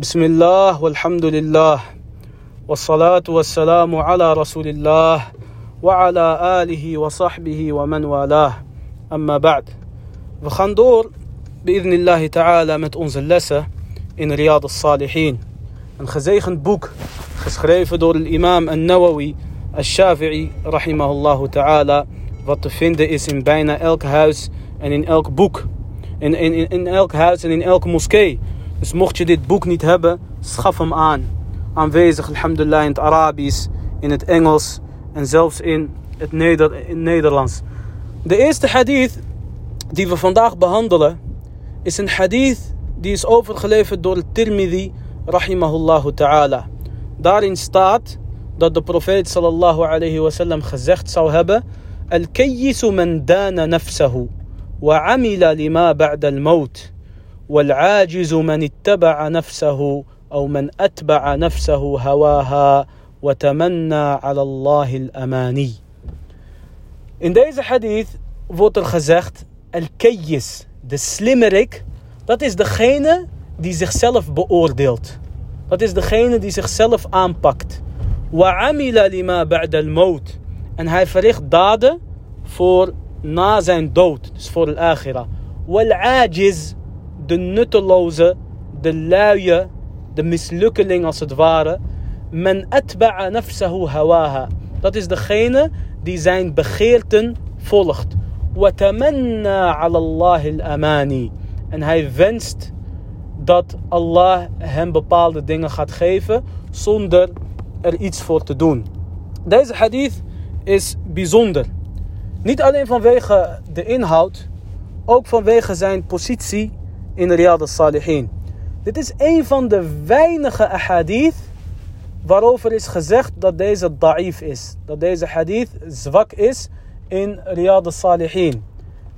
بسم الله والحمد لله والصلاة والسلام على رسول الله وعلى آله وصحبه ومن والاه أما بعد بخندور بإذن الله تعالى مت أنزل لسا إن رياض الصالحين إن خزيخ بوك خسخريف دور الإمام النووي الشافعي رحمه الله تعالى وتفند اسم بين إلك هاوس إن إلك بوك إن إلك هاوس إن إلك موسكي Dus mocht je dit boek niet hebben, schaf hem aan. Aanwezig, alhamdulillah, in het Arabisch, in het Engels en zelfs in het Nederlands. De eerste hadith die we vandaag behandelen is een hadith die is overgeleverd door Tirmidhi rahimahullah ta'ala. Daarin staat dat de profeet sallallahu alayhi wasallam gezegd zou hebben: Al-kayyisu man dana nafsahu wa amila lima ba'da al-maut. والعاجز من اتبع نفسه أو من أتبع نفسه هواها وتمنى على الله الأماني. In deze hadith wordt er gezegd: Al-Kayyis, de slimmerik, dat is degene die zichzelf beoordeelt. Dat is degene die zichzelf aanpakt. وَعَمِلَ لِمَا بَعْدَ الْمَوْتِ En hij verricht daden voor na zijn dood, dus voor de akhira. de nutteloze, de luie, de mislukkeling als het ware. Men atba'a nafsahu hawaha. Dat is degene die zijn begeerten volgt. Watamanna ala Allah amani. En hij wenst dat Allah hem bepaalde dingen gaat geven zonder er iets voor te doen. Deze hadith is bijzonder. Niet alleen vanwege de inhoud, ook vanwege zijn positie in Riyad al-Salihin. Dit is een van de weinige ahadith waarover is gezegd dat deze da'if is. Dat deze hadith zwak is in Riyad al-Salihin.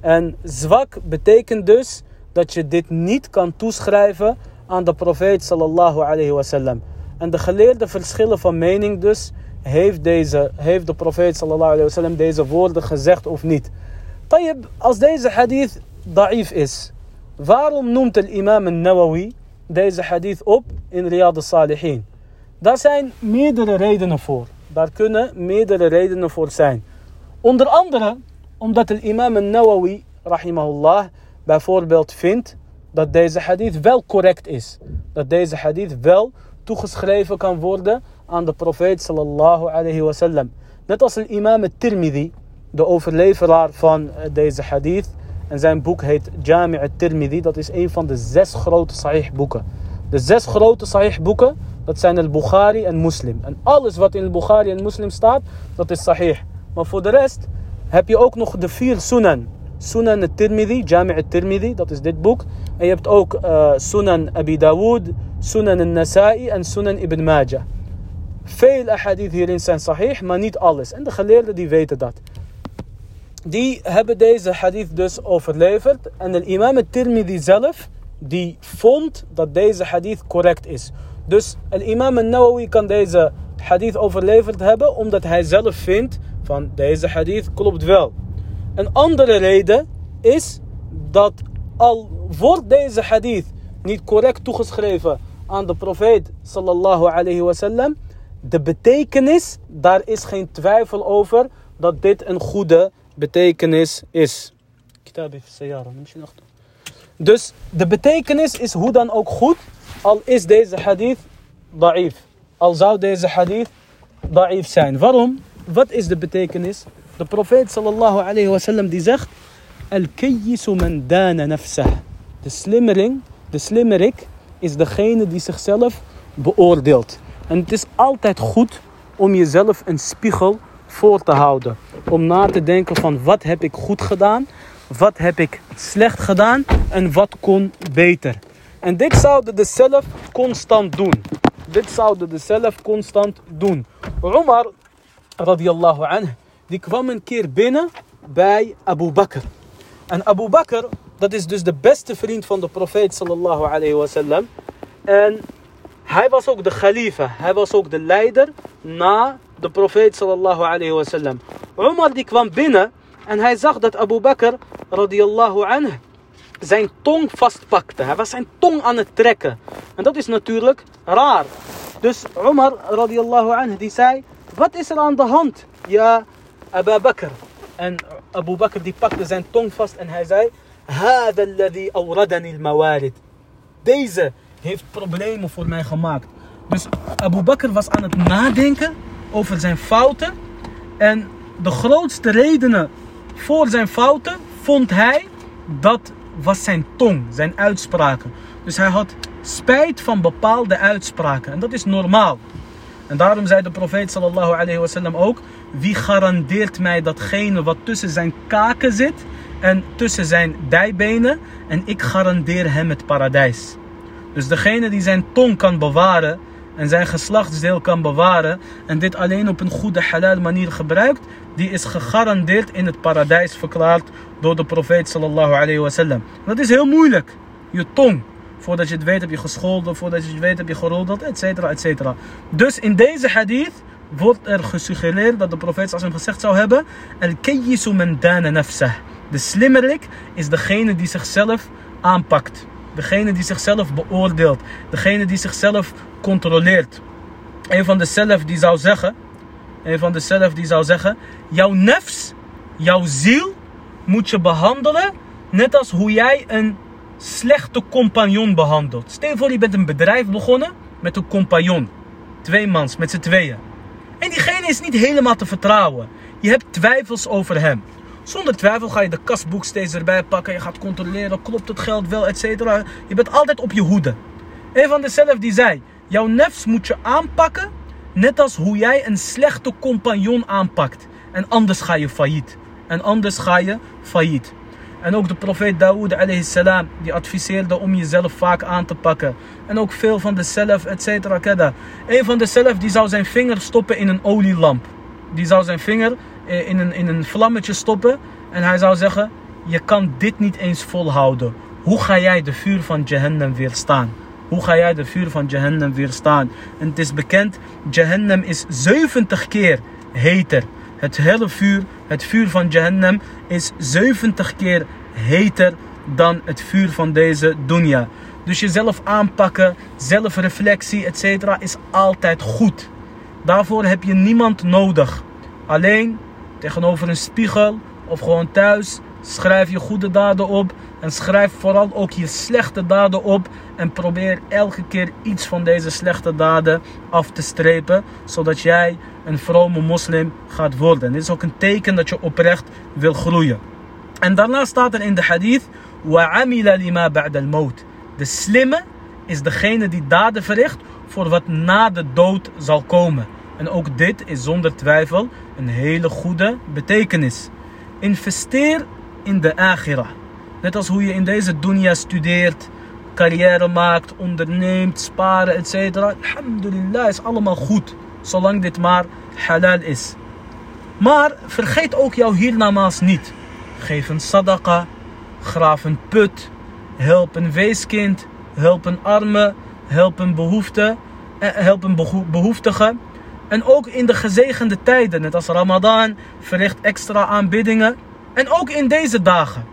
En zwak betekent dus dat je dit niet kan toeschrijven aan de profeet sallallahu alayhi wasallam. En de geleerde verschillen van mening dus, heeft, deze, heeft de profeet sallallahu alayhi wasallam deze woorden gezegd of niet. Tayyib, als deze hadith da'if is, waarom noemt de imam al-Nawawi deze hadith op in Riyad al-Salihin? Daar zijn meerdere redenen voor. Daar kunnen meerdere redenen voor zijn. Onder andere omdat de imam al-Nawawi, rahimahullah, bijvoorbeeld vindt dat deze hadith wel correct is. Dat deze hadith wel toegeschreven kan worden aan de profeet sallallahu alayhi wasallam. Net als de imam al-Tirmidhi, de overleveraar van deze hadith. En zijn boek heet Jami' al-Tirmidhi. Dat is een van de zes grote sahih boeken. De zes grote sahih boeken, dat zijn al-Bukhari en Muslim. En alles wat in al-Bukhari en Muslim staat, dat is sahih. Maar voor de rest heb je ook nog de vier sunan. Sunan al-Tirmidhi, Jami' al-Tirmidhi, dat is dit boek. En je hebt ook uh, Sunan Abi Dawood, Sunan al-Nasa'i en Sunan Ibn Majah. Veel ahadith hierin zijn sahih, maar niet alles. En de geleerden die weten dat. Die hebben deze hadith dus overleverd. En de imam al-Tirmidhi zelf, die vond dat deze hadith correct is. Dus de imam al-Nawawi kan deze hadith overleverd hebben, omdat hij zelf vindt van deze hadith klopt wel. Een andere reden is dat al wordt deze hadith niet correct toegeschreven aan de profeet sallallahu alayhi wasallam, de betekenis, daar is geen twijfel over dat dit een goede betekenis is. Dus de betekenis is hoe dan ook goed, al is deze hadith da'if. Al zou deze hadith da'if zijn. Waarom? Wat is de betekenis? De profeet sallallahu alayhi wasallam die zegt: Al-kayyisu man dana nafsah. De slimmering, de slimmerik is degene die zichzelf beoordeelt. En het is altijd goed om jezelf een spiegel voor te houden. Om na te denken van wat heb ik goed gedaan, wat heb ik slecht gedaan en wat kon beter. En dit zouden de zelf constant doen. Dit zouden de zelf constant doen. Umar radiyallahu anhu, die kwam een keer binnen bij Abu Bakr. En Abu Bakr, dat is dus de beste vriend van de profeet sallallahu alayhi wasallam. En hij was ook de khalifa, hij was ook de leider na de profeet sallallahu alayhi wasallam. Umar die kwam binnen en hij zag dat Abu Bakr radiyallahu anhu zijn tong vastpakte. Hij was zijn tong aan het trekken. En dat is natuurlijk raar. Dus Umar radiallahu anhu die zei, wat is er aan de hand? Ja, Abu Bakr. En Abu Bakr die pakte zijn tong vast en hij zei, هذا الذي أوردني الموارد. Deze heeft problemen voor mij gemaakt. Dus Abu Bakr was aan het nadenken over zijn fouten. En de grootste redenen voor zijn fouten vond hij dat was zijn tong, zijn uitspraken. Dus hij had spijt van bepaalde uitspraken. En dat is normaal. En daarom zei de profeet sallallahu alayhi wasallam ook: Wie garandeert mij datgene wat tussen zijn kaken zit en tussen zijn dijbenen? En ik garandeer hem het paradijs. Dus degene die zijn tong kan bewaren en zijn geslachtsdeel kan bewaren en dit alleen op een goede halal manier gebruikt, die is gegarandeerd in het paradijs verklaard door de profeet sallallahu alayhi wasallam. Dat is heel moeilijk. Je tong. Voordat je het weet heb je gescholden, voordat je het weet heb je geroddeld, et cetera, et cetera. Dus in deze hadith wordt er gesuggereerd dat de profeet sallallahu gezegd zou hebben: Al-kayyisu man dana. De slimmerik is degene die zichzelf aanpakt. Degene die zichzelf beoordeelt. Degene die zichzelf controleert. Een van de zelf die zou zeggen, een van de zelf die zou zeggen, jouw nefs, jouw ziel moet je behandelen net als hoe jij een slechte compagnon behandelt. Stel voor je bent een bedrijf begonnen met een compagnon. Twee mans, met z'n tweeën. En diegene is niet helemaal te vertrouwen. Je hebt twijfels over hem. Zonder twijfel ga je de kasboek steeds erbij pakken. Je gaat controleren, klopt het geld wel, et. Je bent altijd op je hoede. Een van de zelf die zei, jouw nefs moet je aanpakken net als hoe jij een slechte compagnon aanpakt. En anders ga je failliet. En anders ga je failliet. En ook de profeet Dawood salam, die adviseerde om jezelf vaak aan te pakken. En ook veel van de zelf, et cetera. Een van de zelf die zou zijn vinger stoppen in een olielamp. Die zou zijn vinger in een, in een vlammetje stoppen. En hij zou zeggen, je kan dit niet eens volhouden. Hoe ga jij de vuur van Jahannam weerstaan? Hoe ga jij de vuur van Jahannam weerstaan? En het is bekend, Jahannam is 70 keer heter. Het hele vuur, het vuur van Jahannam, is 70 keer heter dan het vuur van deze dunya. Dus jezelf aanpakken, zelfreflectie, etc. is altijd goed. Daarvoor heb je niemand nodig. Alleen tegenover een spiegel of gewoon thuis schrijf je goede daden op en schrijf vooral ook je slechte daden op en probeer elke keer iets van deze slechte daden af te strepen, zodat jij een vrome moslim gaat worden. Dit is ook een teken dat je oprecht wil groeien. En daarna staat er in de hadith: وَعَمِلَ لِمَا بَعْدَ الْمَوْتِ De slimme is degene die daden verricht voor wat na de dood zal komen. En ook dit is zonder twijfel een hele goede betekenis. Investeer in de agira. Net als hoe je in deze dunya studeert, carrière maakt, onderneemt, sparen, etc. Alhamdulillah is allemaal goed. Zolang dit maar halal is. Maar vergeet ook jouw hiernamaals niet. Geef een sadaqa, graaf een put, help een weeskind, help een arme, help een behoefte, eh, help een behoeftige. En ook in de gezegende tijden, net als Ramadan, verricht extra aanbiddingen. En ook in deze dagen.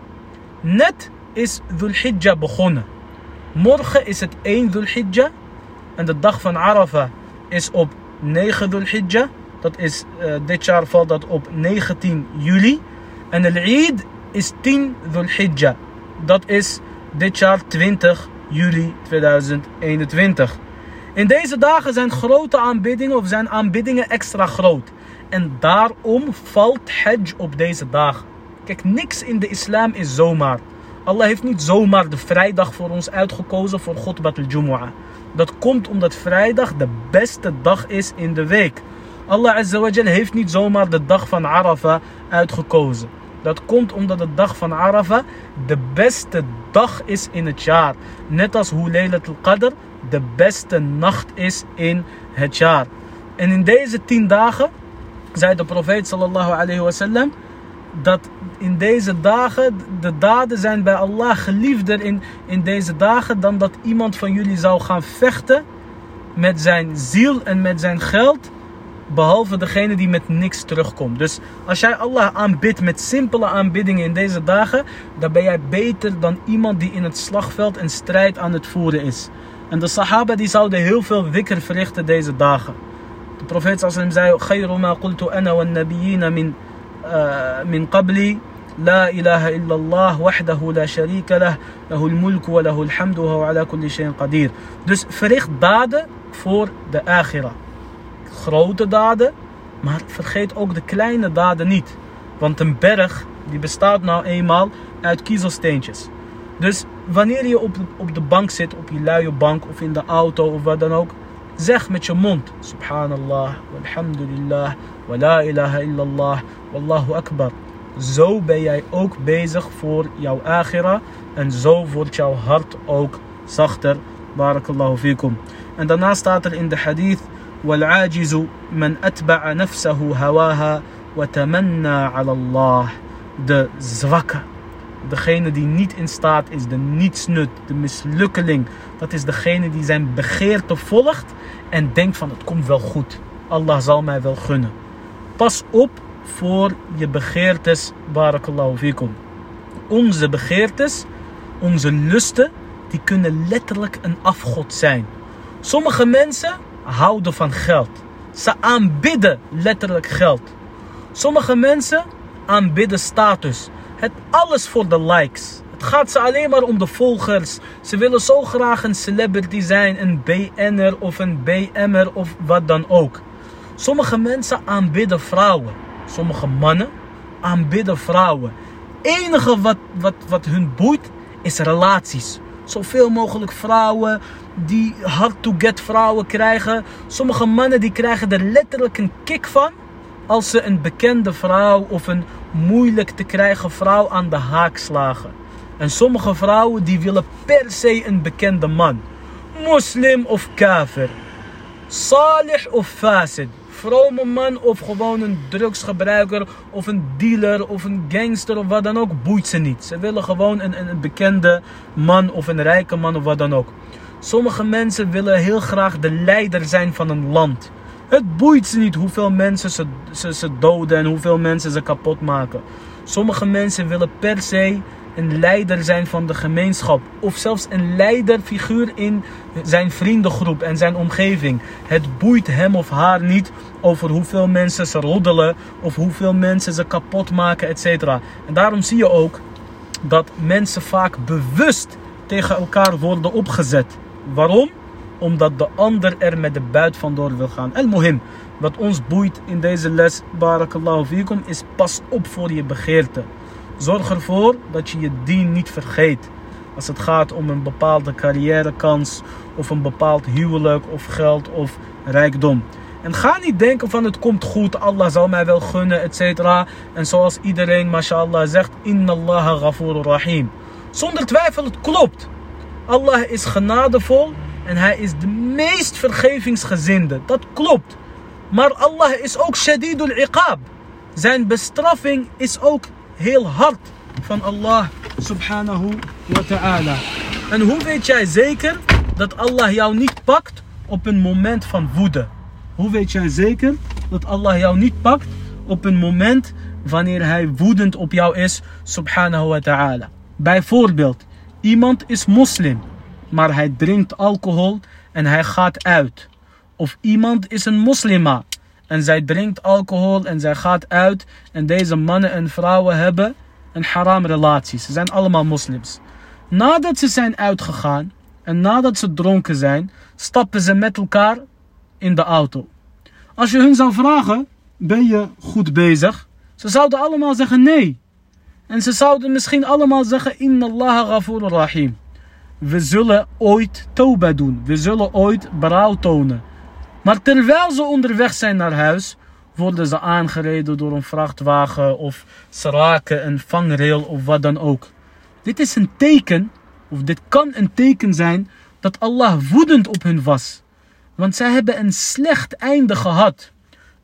Net is Dhul Hijjah begonnen. Morgen is het 1 Dhul Hijjah. En de dag van Arafah is op 9 Dhul Hijjah. Dat is, uh, dit jaar valt dat op 19 juli. En de Eid is 10 Dhul Hijjah. Dat is dit jaar 20 juli 2021. In deze dagen zijn grote aanbiddingen of zijn aanbiddingen extra groot. En daarom valt Hajj op deze dagen. Kijk, niks in de islam is zomaar. Allah heeft niet zomaar de vrijdag voor ons uitgekozen voor Khutbat al-Jumu'ah. Dat komt omdat vrijdag de beste dag is in de week. Allah Azza heeft niet zomaar de dag van Arafah uitgekozen. Dat komt omdat de dag van Arafah de beste dag is in het jaar. Net als hoe Laylat al-Qadr de beste nacht is in het jaar. En in deze tien dagen zei de profeet sallallahu alayhi wasallam dat in deze dagen de daden zijn bij Allah geliefder in, in deze dagen dan dat iemand van jullie zou gaan vechten met zijn ziel en met zijn geld. Behalve degene die met niks terugkomt. Dus als jij Allah aanbidt met simpele aanbiddingen in deze dagen, dan ben jij beter dan iemand die in het slagveld een strijd aan het voeren is. En de sahaba die zouden heel veel wikker verrichten deze dagen. De profeet sallam zei, خير ما قلت أنا والنبيين من, uh, من قبلي لا إله إلا الله وحده لا شريك له له الملك وله الحمد وهو على كل شيء قدير Dus verricht daden voor de akhira. Grote daden, maar vergeet ook de kleine daden niet. Want een berg die bestaat nou eenmaal uit kiezelsteentjes. Dus wanneer je op, op de bank zit, op je luie bank of in de auto of wat dan ook, zeg met je mond: Subhanallah, walhamdulillah, wa la ilaha illallah, wallahu akbar. Zo ben jij ook bezig voor jouw agira en zo wordt jouw hart ook zachter. Barakallahu fikum. En daarna staat er in de hadith: والعاجز من أتبع نفسه هواها وتمنى على Allah. De zwakke degene die niet in staat is, de nietsnut, de mislukkeling. Dat is degene die zijn begeerte volgt en denkt van het komt wel goed. Allah zal mij wel gunnen. Pas op voor je begeertes, barakallahu fikum. Onze begeertes, onze lusten, die kunnen letterlijk een afgod zijn. Sommige mensen houden van geld. Ze aanbidden letterlijk geld. Sommige mensen aanbidden status. Het alles voor de likes. Het gaat ze alleen maar om de volgers. Ze willen zo graag een celebrity zijn, een BN'er of een BM'er of wat dan ook. Sommige mensen aanbidden vrouwen. Sommige mannen aanbidden vrouwen. enige wat, wat, wat hun boeit is relaties. Zoveel mogelijk vrouwen die hard to get vrouwen krijgen. Sommige mannen die krijgen er letterlijk een kick van als ze een bekende vrouw of een moeilijk te krijgen vrouw aan de haak slagen. En sommige vrouwen die willen per se een bekende man. Moslim of kafir. Salih of fasid. Vrome man of gewoon een drugsgebruiker of een dealer of een gangster of wat dan ook. Boeit ze niet. Ze willen gewoon een, een bekende man of een rijke man of wat dan ook. Sommige mensen willen heel graag de leider zijn van een land. Het boeit ze niet hoeveel mensen ze, ze, ze doden en hoeveel mensen ze kapot maken. Sommige mensen willen per se een leider zijn van de gemeenschap. Of zelfs een leiderfiguur in zijn vriendengroep en zijn omgeving. Het boeit hem of haar niet over hoeveel mensen ze roddelen of hoeveel mensen ze kapot maken, etc. En daarom zie je ook dat mensen vaak bewust tegen elkaar worden opgezet. Waarom? Omdat de ander er met de buit vandoor wil gaan. El mohim, wat ons boeit in deze les, barakallahu fikum, is pas op voor je begeerte. Zorg ervoor dat je je dien niet vergeet. Als het gaat om een bepaalde carrièrekans of een bepaald huwelijk of geld of rijkdom. En ga niet denken van het komt goed, Allah zal mij wel gunnen, etc. En zoals iedereen, mashallah, zegt, Inna Allah ghafur rahim. Zonder twijfel, het klopt. Allah is genadevol en hij is de meest vergevingsgezinde. Dat klopt. Maar Allah is ook shadidul iqab. Zijn bestraffing is ook heel hard van Allah subhanahu wa ta'ala. En hoe weet jij zeker dat Allah jou niet pakt op een moment van woede? Hoe weet jij zeker dat Allah jou niet pakt op een moment wanneer hij woedend op jou is subhanahu wa ta'ala? Bijvoorbeeld, iemand is moslim, maar hij drinkt alcohol en hij gaat uit. Of iemand is een moslima en zij drinkt alcohol en zij gaat uit. En deze mannen en vrouwen hebben een haram relatie. Ze zijn allemaal moslims. Nadat ze zijn uitgegaan en nadat ze dronken zijn, stappen ze met elkaar in de auto. Als je hun zou vragen, ben je goed bezig? Ze zouden allemaal zeggen nee. En ze zouden misschien allemaal zeggen, inna Allah rahim. We zullen ooit toba doen. We zullen ooit berouw tonen. Maar terwijl ze onderweg zijn naar huis, worden ze aangereden door een vrachtwagen of ze raken een vangrail of wat dan ook. Dit is een teken, of dit kan een teken zijn, dat Allah woedend op hun was. Want zij hebben een slecht einde gehad.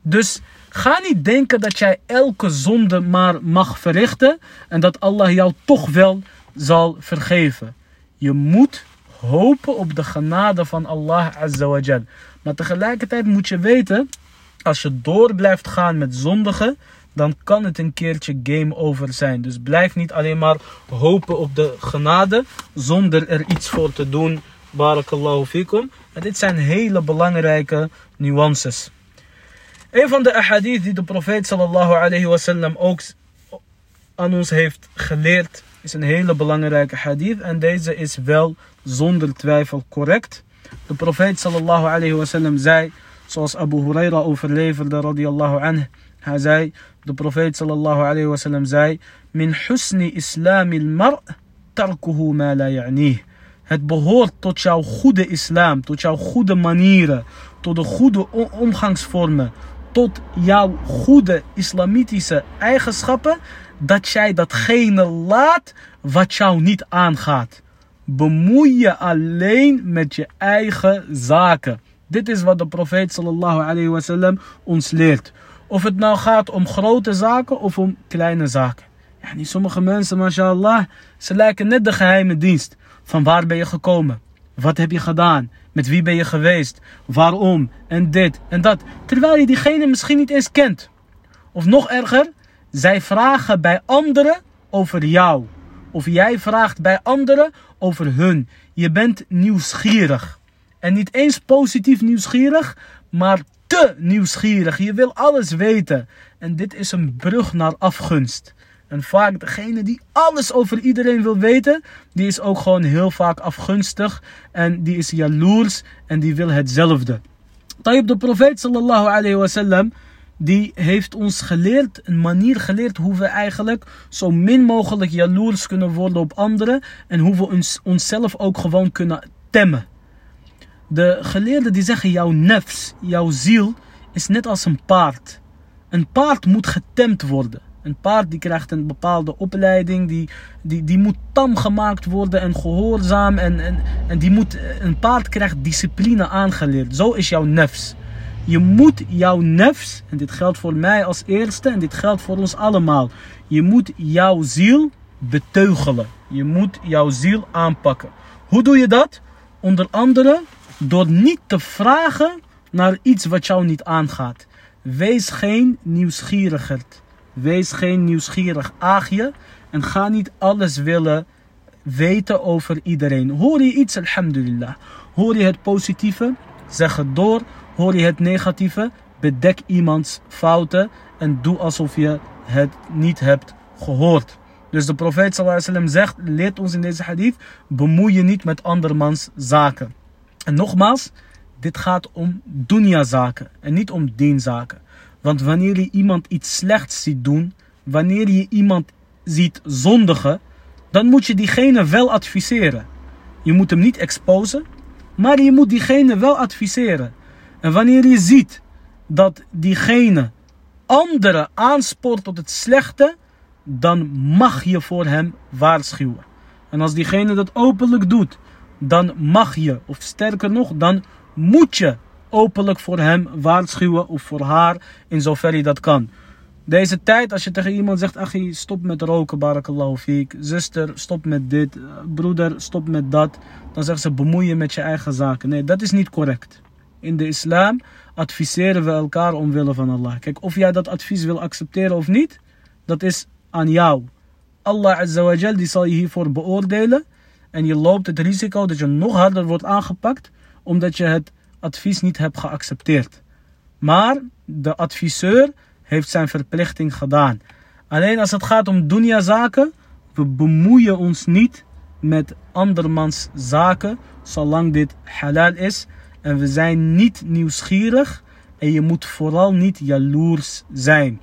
Dus ga niet denken dat jij elke zonde maar mag verrichten en dat Allah jou toch wel zal vergeven. Je moet hopen op de genade van Allah Azza. Maar tegelijkertijd moet je weten, als je door blijft gaan met zondigen, dan kan het een keertje game over zijn. Dus blijf niet alleen maar hopen op de genade zonder er iets voor te doen. Barakallahu fikum. En dit zijn hele belangrijke nuances. Een van de ahadith die de profeet sallallahu alayhi wasallam ook aan ons heeft geleerd, is een hele belangrijke hadith. En deze is wel zonder twijfel correct. De profeet sallallahu alayhi wasallam zei, zoals Abu Huraira overleverde radiyallahu anhu. Hij zei, de profeet sallallahu alayhi zei, min husni islamil mar' tarkuhu ma la ya'nih. Het behoort tot jouw goede islam, tot jouw goede manieren, tot de goede omgangsvormen, tot jouw goede islamitische eigenschappen, dat jij datgene laat wat jou niet aangaat. Bemoei je alleen met je eigen zaken. Dit is wat de profeet sallallahu alayhi wasallam ons leert. Of het nou gaat om grote zaken of om kleine zaken. Ja, sommige mensen, mashallah, ze lijken net de geheime dienst. Van waar ben je gekomen? Wat heb je gedaan? Met wie ben je geweest? Waarom? En dit en dat. Terwijl je diegene misschien niet eens kent. Of nog erger, zij vragen bij anderen over jou. Of jij vraagt bij anderen over hun. Je bent nieuwsgierig. En niet eens positief nieuwsgierig, maar te nieuwsgierig. Je wil alles weten. En dit is een brug naar afgunst. En vaak degene die alles over iedereen wil weten, die is ook gewoon heel vaak afgunstig. En die is jaloers en die wil hetzelfde. Tayyip de profeet sallallahu alayhi wasallam, die heeft ons geleerd, een manier geleerd hoe we eigenlijk zo min mogelijk jaloers kunnen worden op anderen. En hoe we ons, onszelf ook gewoon kunnen temmen. De geleerden die zeggen jouw nefs, jouw ziel, is net als een paard. Een paard moet getemd worden. Een paard die krijgt een bepaalde opleiding, die, die, die moet tam gemaakt worden en gehoorzaam. En, en, en die moet, een paard krijgt discipline aangeleerd. Zo is jouw nefs. Je moet jouw nefs, en dit geldt voor mij als eerste en dit geldt voor ons allemaal. Je moet jouw ziel beteugelen. Je moet jouw ziel aanpakken. Hoe doe je dat? Onder andere door niet te vragen naar iets wat jou niet aangaat. Wees geen nieuwsgierigheid. Wees geen nieuwsgierig aagje en ga niet alles willen weten over iedereen. Hoor je iets, alhamdulillah. Hoor je het positieve, zeg het door. Hoor je het negatieve, bedek iemands fouten en doe alsof je het niet hebt gehoord. Dus de profeet sallallahu zegt, leert ons in deze hadith, bemoei je niet met andermans zaken. En nogmaals, dit gaat om dunya zaken en niet om dienzaken. Want wanneer je iemand iets slechts ziet doen, wanneer je iemand ziet zondigen, dan moet je diegene wel adviseren. Je moet hem niet exposen, maar je moet diegene wel adviseren. En wanneer je ziet dat diegene anderen aanspoort tot het slechte, dan mag je voor hem waarschuwen. En als diegene dat openlijk doet, dan mag je, of sterker nog, dan moet je openlijk voor hem waarschuwen of voor haar in zover je dat kan. Deze tijd, als je tegen iemand zegt, achie, stop met roken, barakallahu fiek. Zuster, stop met dit. Broeder, stop met dat. Dan zegt ze, bemoei je met je eigen zaken. Nee, dat is niet correct. In de islam adviseren we elkaar omwille van Allah. Kijk, of jij dat advies wil accepteren of niet, dat is aan jou. Allah Azza die zal je hiervoor beoordelen. En je loopt het risico dat je nog harder wordt aangepakt, omdat je het advies niet hebt geaccepteerd. Maar de adviseur heeft zijn verplichting gedaan. Alleen als het gaat om dunya zaken, we bemoeien ons niet met andermans zaken, zolang dit halal is. En we zijn niet nieuwsgierig en je moet vooral niet jaloers zijn.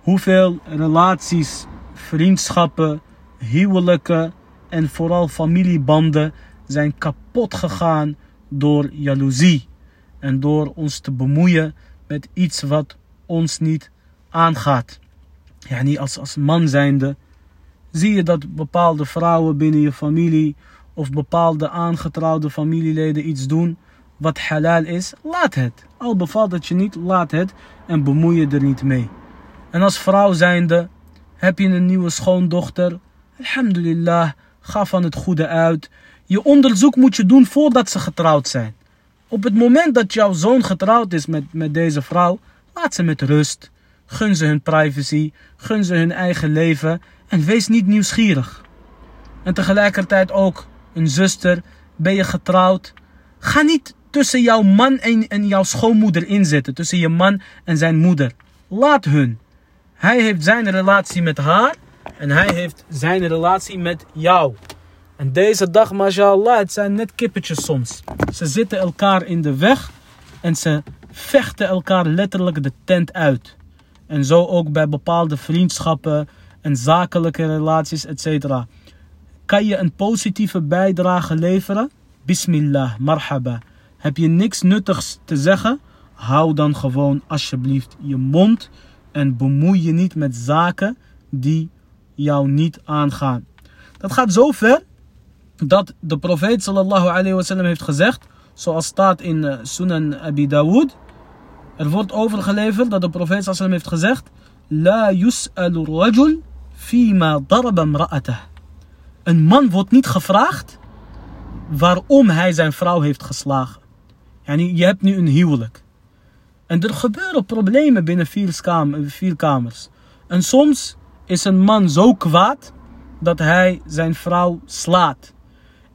Hoeveel relaties, vriendschappen, huwelijken en vooral familiebanden zijn kapot gegaan door jaloezie en door ons te bemoeien met iets wat ons niet aangaat. Ja, niet als, als man zijnde zie je dat bepaalde vrouwen binnen je familie of bepaalde aangetrouwde familieleden iets doen wat halal is, laat het. Al bevalt het je niet, laat het en bemoei je er niet mee. En als vrouw zijnde heb je een nieuwe schoondochter, alhamdulillah, ga van het goede uit. Je onderzoek moet je doen voordat ze getrouwd zijn. Op het moment dat jouw zoon getrouwd is met, met deze vrouw, laat ze met rust. Gun ze hun privacy, gun ze hun eigen leven en wees niet nieuwsgierig. En tegelijkertijd ook een zuster ben je getrouwd. Ga niet tussen jouw man en, en jouw schoonmoeder inzetten. Tussen je man en zijn moeder. Laat hun. Hij heeft zijn relatie met haar. En hij heeft zijn relatie met jou. En deze dag, mashallah, het zijn net kippetjes soms. Ze zitten elkaar in de weg. En ze vechten elkaar letterlijk de tent uit. En zo ook bij bepaalde vriendschappen en zakelijke relaties, etc. Kan je een positieve bijdrage leveren? Bismillah, marhaba. Heb je niks nuttigs te zeggen? Hou dan gewoon alsjeblieft je mond en bemoei je niet met zaken die jou niet aangaan. Dat gaat zo ver dat de profeet sallallahu alayhi wasallam heeft gezegd, zoals staat in uh, Sunan Abi Dawud. Er wordt overgeleverd dat de profeet sallallahu heeft gezegd, La yus'alu rajul fima daraba. Een man wordt niet gevraagd waarom hij zijn vrouw heeft geslagen. Je hebt nu een huwelijk. En er gebeuren problemen binnen vier kamers. En soms is een man zo kwaad dat hij zijn vrouw slaat.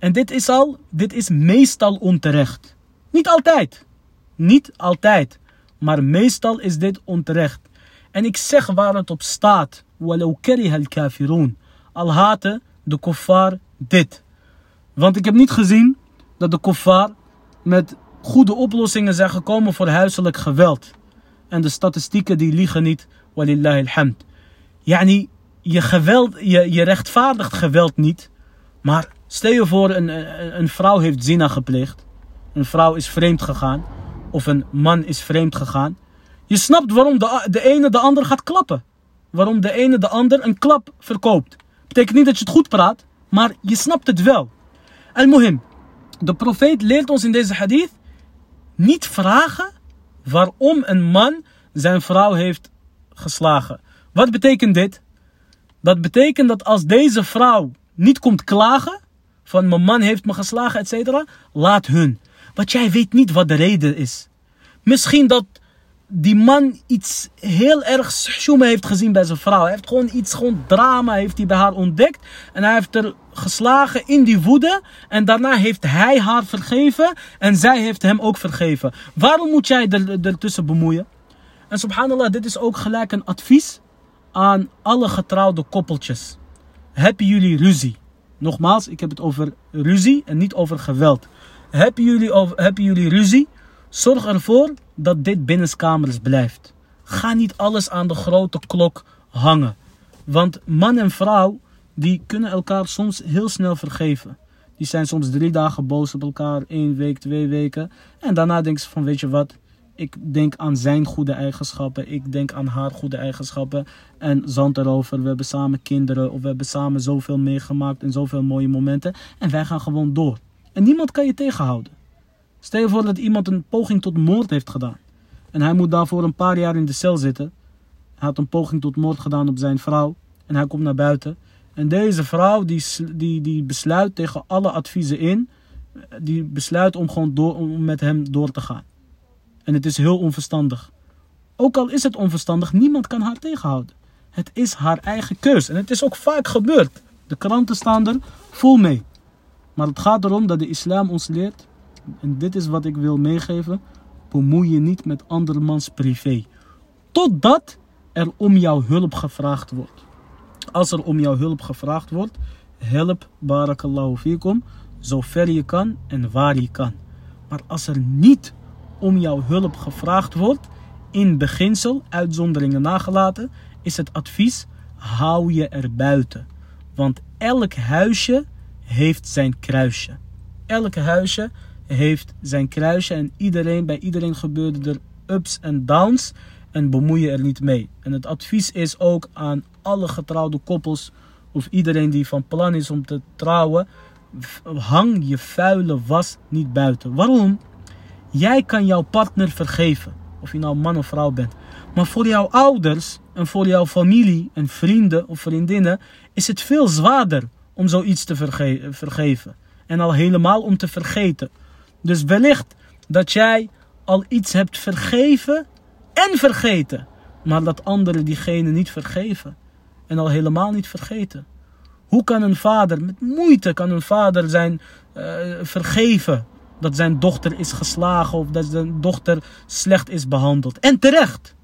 En dit is al, dit is meestal onterecht. Niet altijd. Niet altijd. Maar meestal is dit onterecht. En ik zeg waar het op staat. Walau al kafirun. Al haten de kuffar dit. Want ik heb niet gezien dat de kuffar met goede oplossingen zijn gekomen voor huiselijk geweld. En de statistieken die liegen niet. Walillahi alhamd. Yani, je, geweld, je, je rechtvaardigt geweld niet. Maar stel je voor, een, een, vrouw heeft zina gepleegd. Een vrouw is vreemd gegaan. Of een man is vreemd gegaan. Je snapt waarom de, de ene de ander gaat klappen. Waarom de ene de ander een klap verkoopt. Betekent niet dat je het goed praat. Maar je snapt het wel. Al-Muhim. De profeet leert ons in deze hadith niet vragen waarom een man zijn vrouw heeft geslagen. Wat betekent dit? Dat betekent dat als deze vrouw niet komt klagen van mijn man heeft me geslagen, etc. Laat hun. Want jij weet niet wat de reden is. Misschien dat die man iets heel erg sjoemen heeft gezien bij zijn vrouw. Hij heeft gewoon iets, gewoon drama heeft hij bij haar ontdekt. En hij heeft er geslagen in die woede. En daarna heeft hij haar vergeven. En zij heeft hem ook vergeven. Waarom moet jij er, ertussen bemoeien? En subhanallah, dit is ook gelijk een advies aan alle getrouwde koppeltjes. Hebben jullie ruzie? Nogmaals, ik heb het over ruzie en niet over geweld. Hebben jullie, over, hebben jullie ruzie? Zorg ervoor dat dit binnenskamers blijft. Ga niet alles aan de grote klok hangen. Want man en vrouw, die kunnen elkaar soms heel snel vergeven. Die zijn soms drie dagen boos op elkaar, één week, twee weken. En daarna denken ze van, weet je wat, ik denk aan zijn goede eigenschappen. Ik denk aan haar goede eigenschappen. En zand erover. We hebben samen kinderen. Of we hebben samen zoveel meegemaakt. En zoveel mooie momenten. En wij gaan gewoon door. En niemand kan je tegenhouden. Stel je voor dat iemand een poging tot moord heeft gedaan. En hij moet daarvoor een paar jaar in de cel zitten. Hij had een poging tot moord gedaan op zijn vrouw. En hij komt naar buiten. En deze vrouw die, die, die besluit tegen alle adviezen in. Die besluit om gewoon door, om met hem door te gaan. En het is heel onverstandig. Ook al is het onverstandig, niemand kan haar tegenhouden. Het is haar eigen keus. En het is ook vaak gebeurd. De kranten staan er vol mee. Maar het gaat erom dat de islam ons leert en dit is wat ik wil meegeven, bemoei je niet met andermans privé. Totdat er om jouw hulp gevraagd wordt. Als er om jouw hulp gevraagd wordt, help barakallahu fikum, zover je kan en waar je kan. Maar als er niet om jouw hulp gevraagd wordt, in beginsel, uitzonderingen nagelaten, is het advies, hou je er buiten. Want elk huisje heeft zijn kruisje. Elk huisje heeft zijn kruisje en iedereen, bij iedereen gebeurde er ups en downs en bemoei je er niet mee. En het advies is ook aan alle getrouwde koppels of iedereen die van plan is om te trouwen, hang je vuile was niet buiten. Waarom? Jij kan jouw partner vergeven, of je nou man of vrouw bent. Maar voor jouw ouders en voor jouw familie en vrienden of vriendinnen is het veel zwaarder om zoiets te vergeven. En al helemaal om te vergeten. Dus wellicht dat jij al iets hebt vergeven en vergeten. Maar dat anderen diegene niet vergeven. En al helemaal niet vergeten. Hoe kan een vader, met moeite kan een vader zijn, vergeven dat zijn dochter is geslagen of dat zijn dochter slecht is behandeld. En terecht.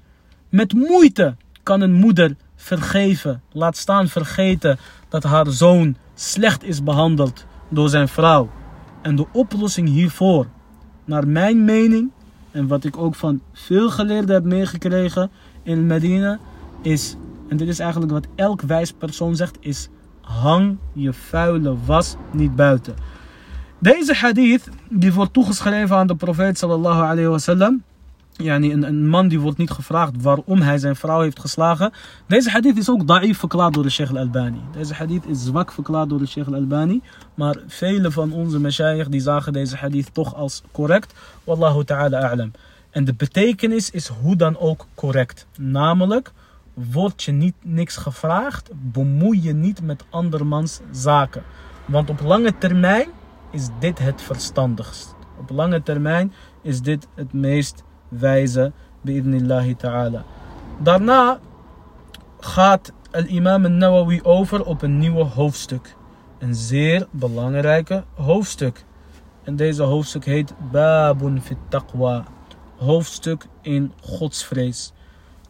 Met moeite kan een moeder vergeven, laat staan vergeten dat haar zoon slecht is behandeld door zijn vrouw. En de oplossing hiervoor, naar mijn mening en wat ik ook van veel geleerden heb meegekregen in Medina, is, en dit is eigenlijk wat elk wijs persoon zegt, is hang je vuile was niet buiten. Deze hadith die wordt toegeschreven aan de profeet sallallahu alayhi wasallam. Yani een, een man die wordt niet gevraagd waarom hij zijn vrouw heeft geslagen. Deze hadith is ook da'if verklaard door de Sheikh al-Albani. Deze hadith is zwak verklaard door de Sheikh al-Albani. Maar vele van onze mashayikh die zagen deze hadith toch als correct. Wallahu ta'ala a'lam. En de betekenis is hoe dan ook correct. Namelijk, word je niet niks gevraagd, bemoei je niet met andermans zaken. Want op lange termijn is dit het verstandigst. Op lange termijn is dit het meest wijze, bi'idnillahi ta'ala. Daarna gaat al-imam al-Nawawi over op een nieuwe hoofdstuk. Een zeer belangrijke hoofdstuk. En deze hoofdstuk heet Babun fit taqwa. Hoofdstuk in godsvrees.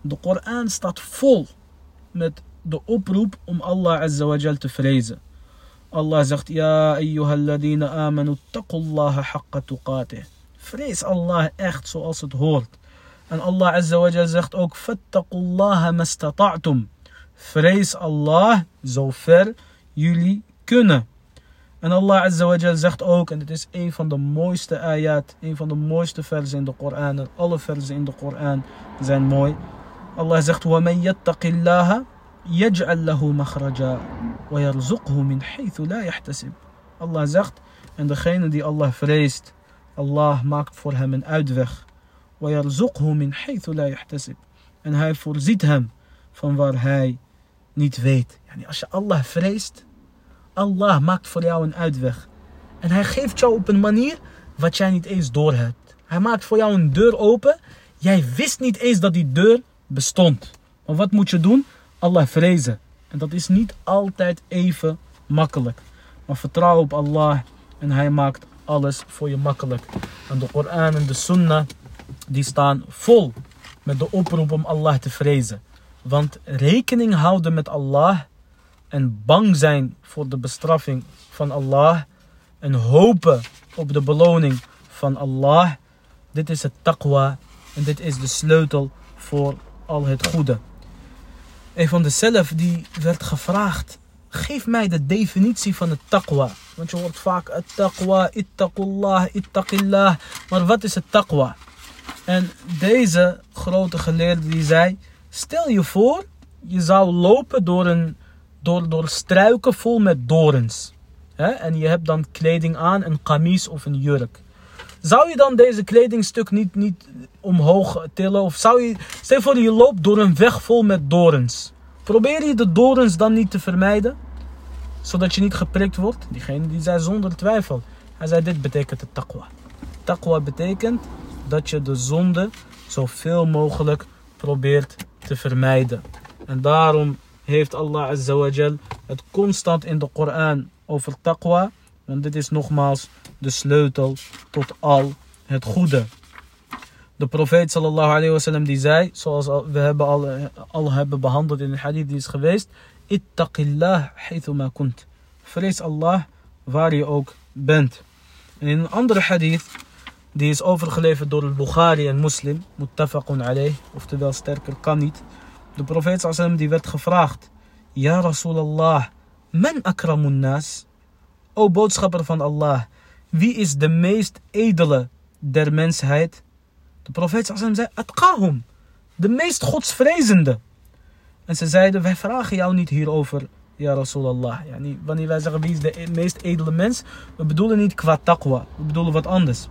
De Koran staat vol met de oproep om Allah Azza wa te vrezen. الله زغت يا أيها الذين آمنوا اتقوا الله حق تقاته. فريس الله اخت سو أصد هولت أن الله عز وجل زغت أوك فاتقوا الله ما استطعتم. فريس الله زوفر يلي كنا أن الله عز وجل زغت أوك أن تس أي فان دموست آيات أي فان دموست فرز إن القرآن ألف فرز إن القرآن زين موي الله زغت ومن يتق الله يَجْعَلْ لَهُ مَخْرَجًا وَيَرْزُقْهُ مِنْ حَيْثُ لَا يَحْتَسِبْ Allah zegt, en degene die Allah vreest, Allah maakt voor hem een uitweg. وَيَرْزُقْهُ مِنْ حَيْثُ لَا يَحْتَسِبْ En hij voorziet hem van waar hij niet weet. Yani als je Allah vreest, Allah maakt voor jou een uitweg. En hij geeft jou op een manier wat jij niet eens doorhebt. Hij maakt voor jou een deur open. Jij wist niet eens dat die deur bestond. Maar wat moet je doen? Allah vrezen. En dat is niet altijd even makkelijk. Maar vertrouw op Allah en Hij maakt alles voor je makkelijk. En de Koran en de Sunnah die staan vol met de oproep om Allah te vrezen. Want rekening houden met Allah en bang zijn voor de bestraffing van Allah en hopen op de beloning van Allah. Dit is het taqwa en dit is de sleutel voor al het goede. Een van de zelf die werd gevraagd, geef mij de definitie van het taqwa. Want je hoort vaak het taqwa, ittaqullah, ittaqillah. Maar wat is het taqwa? En deze grote geleerde die zei, stel je voor, je zou lopen door, een, door, door struiken vol met dorens. En je hebt dan kleding aan, een kamis of een jurk. Zou je dan deze kledingstuk niet, niet omhoog tillen? Of zou je, stel voor je loopt door een weg vol met dorens. Probeer je de dorens dan niet te vermijden? Zodat je niet geprikt wordt? Diegene die zei zonder twijfel. Hij zei dit betekent het taqwa. Taqwa betekent dat je de zonde zoveel mogelijk probeert te vermijden. En daarom heeft Allah Azza het constant in de Koran over taqwa. Want dit is nogmaals de sleutel tot al het goede. De profeet sallallahu alayhi wasallam die zei, zoals we hebben al, hebben behandeld in de hadith die is geweest. Ittaqillah kunt. Vrees Allah waar je ook bent. En in een andere hadith, die is overgeleverd door Bukhari en Muslim, muttafaqun alayh, oftewel sterker kan niet. De profeet sallallahu die werd gevraagd, Ja Rasulallah, men akramun nas? O boodschapper van Allah, wie is de meest edele der mensheid? De profeet zei, atqahum, de meest godsvrezende. En ze zeiden, wij vragen jou niet hierover, ja Rasulallah. Yani, wanneer wij zeggen, wie is de meest edele mens? We bedoelen niet qua taqwa, we bedoelen wat anders.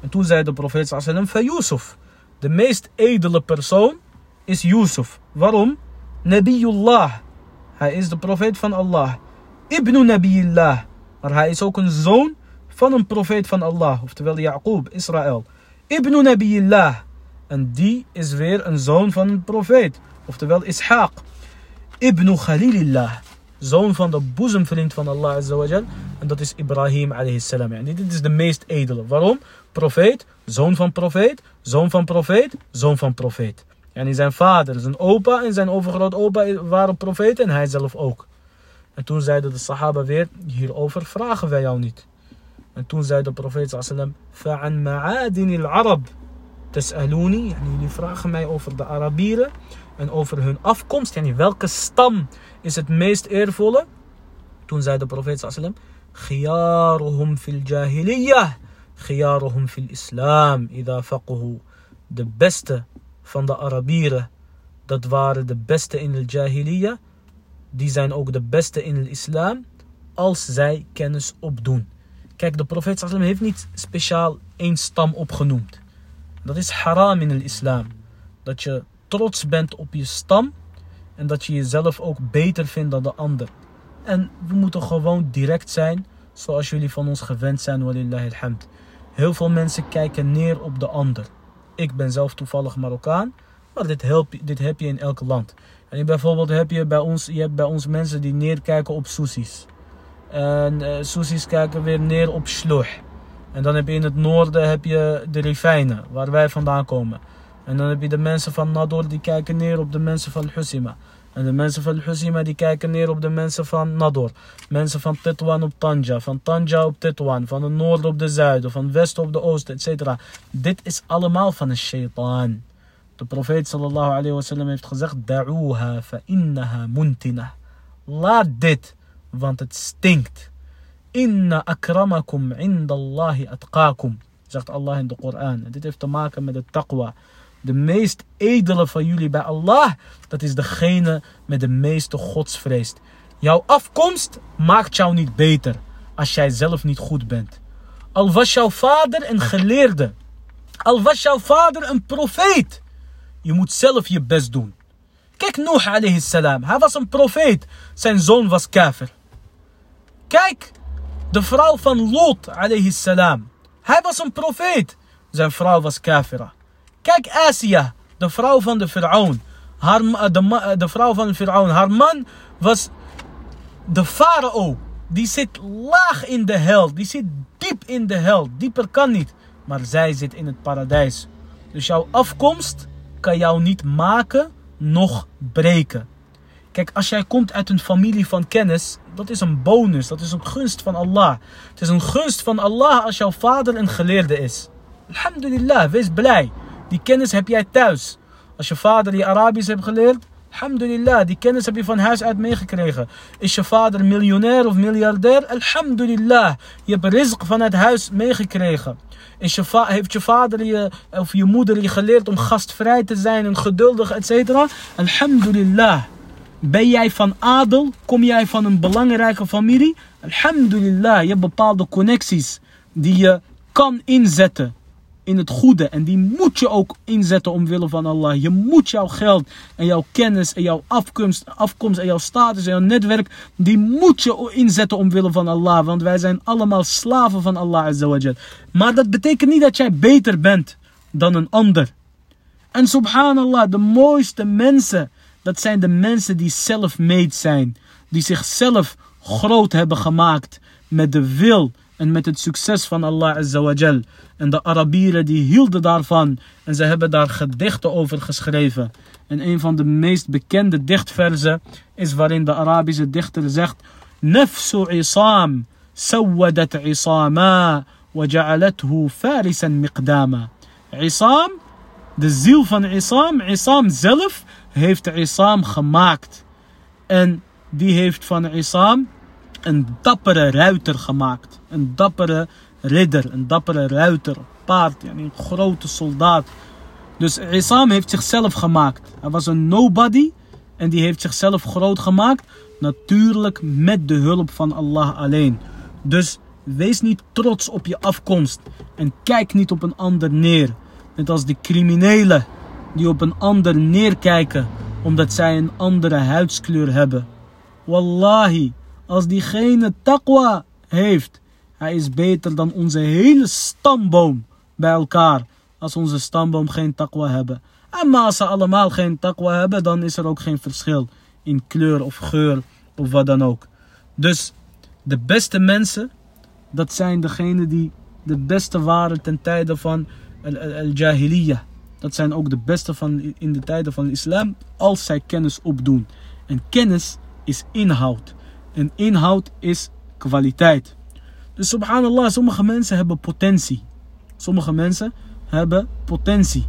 En toen zei de profeet sallam, van Yusuf. De meest edele persoon is Yusuf. Waarom? Nabiyullah. Hij is de profeet van Allah. Ibnu Nabiyullah. Maar hij is ook een zoon van een profeet van Allah. Oftewel Yaqub, Israël. Ibn Nabiyillah. En die is weer een zoon van een profeet. Oftewel Ishaq. Ibn Khalilillah. Zoon van de boezemvriend van Allah Azawajal. En dat is Ibrahim alayhi salam. En dit is de meest edele. Waarom? Profeet, zoon van profeet, zoon van profeet, zoon van profeet. En zijn vader, zijn opa en zijn overgrootopa waren profeten en hij zelf ook. En toen zeiden de sahaba weer, hierover vragen wij jou niet. En toen zei de profeet sallam, fa'an ma'adin al-arab tas'aluni. En jullie vragen mij over de Arabieren en over hun afkomst. En welke stam is het meest eervolle? Toen zei de profeet sallam, khiyaruhum fil jahiliyah, khiyaruhum fil islam, idha faqhu. De beste van de Arabieren, dat waren de beste in de jahiliya. Die zijn ook de beste in de islam als zij kennis opdoen. Kijk, de profeet sallam heeft niet speciaal één stam opgenoemd. Dat is haram in de islam. Dat je trots bent op je stam en dat je jezelf ook beter vindt dan de ander. En we moeten gewoon direct zijn, zoals jullie van ons gewend zijn, alhamd. Heel veel mensen kijken neer op de ander. Ik ben zelf toevallig Marokkaan, maar dit, help, dit heb je in elk land. En bijvoorbeeld heb je bij ons, je hebt bij ons mensen die neerkijken op soesies. En uh, kijken weer neer op sloh. En dan heb je in het noorden heb je de Rifijnen, waar wij vandaan komen. En dan heb je de mensen van Nador die kijken neer op de mensen van Husima. En de mensen van Husima die kijken neer op de mensen van Nador. Mensen van Tetwan op Tanja, van Tanja op Tetwan, van het noorden op de zuiden, van westen op de oosten, etc. Dit is allemaal van een shaitaan. De profeet sallallahu alayhi heeft gezegd: Da'uha fa innaha. Laat dit, want het stinkt. Inna akramakum indallahi atqakum. Zegt Allah in de Koran. En dit heeft te maken met de taqwa. De meest edele van jullie bij Allah, dat is degene met de meeste godsvrees. Jouw afkomst maakt jou niet beter als jij zelf niet goed bent. Al was jouw vader een geleerde, al was jouw vader een profeet, je moet zelf je best doen. Kijk Noah alayhi salam, hij was een profeet, zijn zoon was kafir. Kijk de vrouw van Lot alayhi salam, hij was een profeet, zijn vrouw was kafira. Kijk Asia, de vrouw van de Firaun. Haar, de, de vrouw van de Firaun. Haar man was de farao. Die zit laag in de hel. Die zit diep in de hel. Dieper kan niet. Maar zij zit in het paradijs. Dus jouw afkomst kan jou niet maken, nog breken. Kijk, als jij komt uit een familie van kennis, dat is een bonus. Dat is een gunst van Allah. Het is een gunst van Allah als jouw vader een geleerde is. Alhamdulillah, wees blij. Die kennis heb jij thuis. Als je vader je Arabisch hebt geleerd, alhamdulillah, die kennis heb je van huis uit meegekregen. Is je vader miljonair of miljardair? Alhamdulillah, je hebt rizq van het huis meegekregen. Is je heeft je vader je, of je moeder je geleerd om gastvrij te zijn en geduldig, etc. Alhamdulillah. Ben jij van adel? Kom jij van een belangrijke familie? Alhamdulillah, je hebt bepaalde connecties die je kan inzetten in het goede. En die moet je ook inzetten omwille van Allah. Je moet jouw geld en jouw kennis en jouw afkomst, afkomst en jouw status en jouw netwerk, die moet je inzetten omwille van Allah. Want wij zijn allemaal slaven van Allah Azawajal. Maar dat betekent niet dat jij beter bent dan een ander. En subhanallah, de mooiste mensen, dat zijn de mensen die self-made zijn. Die zichzelf groot hebben gemaakt met de wil en met het succes van Allah Azawajal. En de Arabieren die hielden daarvan en ze hebben daar gedichten over geschreven. En een van de meest bekende dichtverzen is waarin de Arabische dichter zegt: Nafsu isam, sawadat isama, waja'alathu farisan miqdama. Isam, de ziel van Isam, Isam zelf heeft Isam gemaakt. En die heeft van Isam een dappere ruiter gemaakt. Een dappere ridder, een dappere ruiter, paard, een grote soldaat. Dus Isam heeft zichzelf gemaakt. Hij was een nobody en die heeft zichzelf groot gemaakt. Natuurlijk met de hulp van Allah alleen. Dus wees niet trots op je afkomst en kijk niet op een ander neer. Net als de criminelen die op een ander neerkijken omdat zij een andere huidskleur hebben. Wallahi, als diegene taqwa heeft, hij is beter dan onze hele stamboom bij elkaar. Als onze stamboom geen taqwa hebben. En maar als ze allemaal geen taqwa hebben, dan is er ook geen verschil in kleur of geur of wat dan ook. Dus De beste mensen, dat zijn degenen die de beste waren ten tijde van al-jahiliyyah. Dat zijn ook de beste van in de tijden van de islam als zij kennis opdoen. En kennis is inhoud. En inhoud is kwaliteit. Dus subhanallah, sommige mensen hebben potentie. Sommige mensen hebben potentie.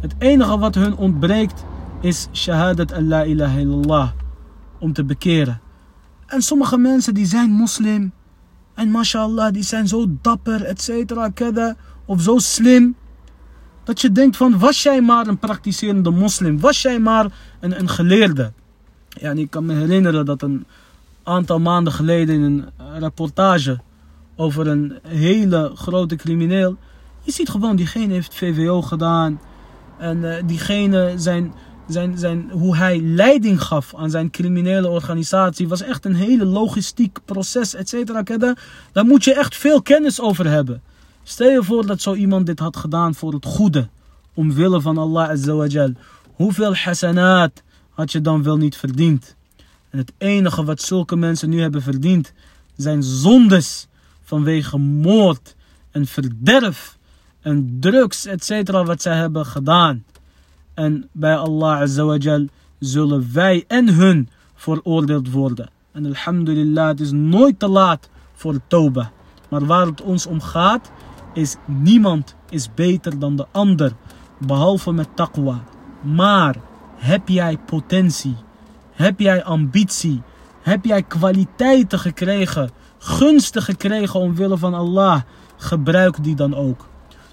Het enige wat hun ontbreekt is shahadat Allah ilaha illallah. Om te bekeren. En sommige mensen die zijn moslim. En mashallah, die zijn zo dapper, et cetera, Of zo slim. Dat je denkt van, was jij maar een praktiserende moslim? Was jij maar een, een geleerde? Ja, en ik kan me herinneren dat een aantal maanden geleden in een reportage over een hele grote crimineel. Je ziet gewoon, diegene heeft VWO gedaan. En uh, diegene, zijn, zijn, zijn, hoe hij leiding gaf aan zijn criminele organisatie, was echt een hele logistiek proces, et cetera. Daar moet je echt veel kennis over hebben. Stel je voor dat zo iemand dit had gedaan voor het goede. Omwille van Allah Azawajal. Hoeveel hasanat had je dan wel niet verdiend? En het enige wat zulke mensen nu hebben verdiend zijn zondes vanwege moord en verderf en drugs, etc. wat zij hebben gedaan. En bij Allah Azawajal zullen wij en hun veroordeeld worden. En alhamdulillah, het is nooit te laat voor de toba. Maar waar het ons om gaat, is niemand is beter dan de ander. Behalve met taqwa. Maar heb jij potentie? Heb jij ambitie? Heb jij kwaliteiten gekregen? Gunsten gekregen omwille van Allah? Gebruik die dan ook.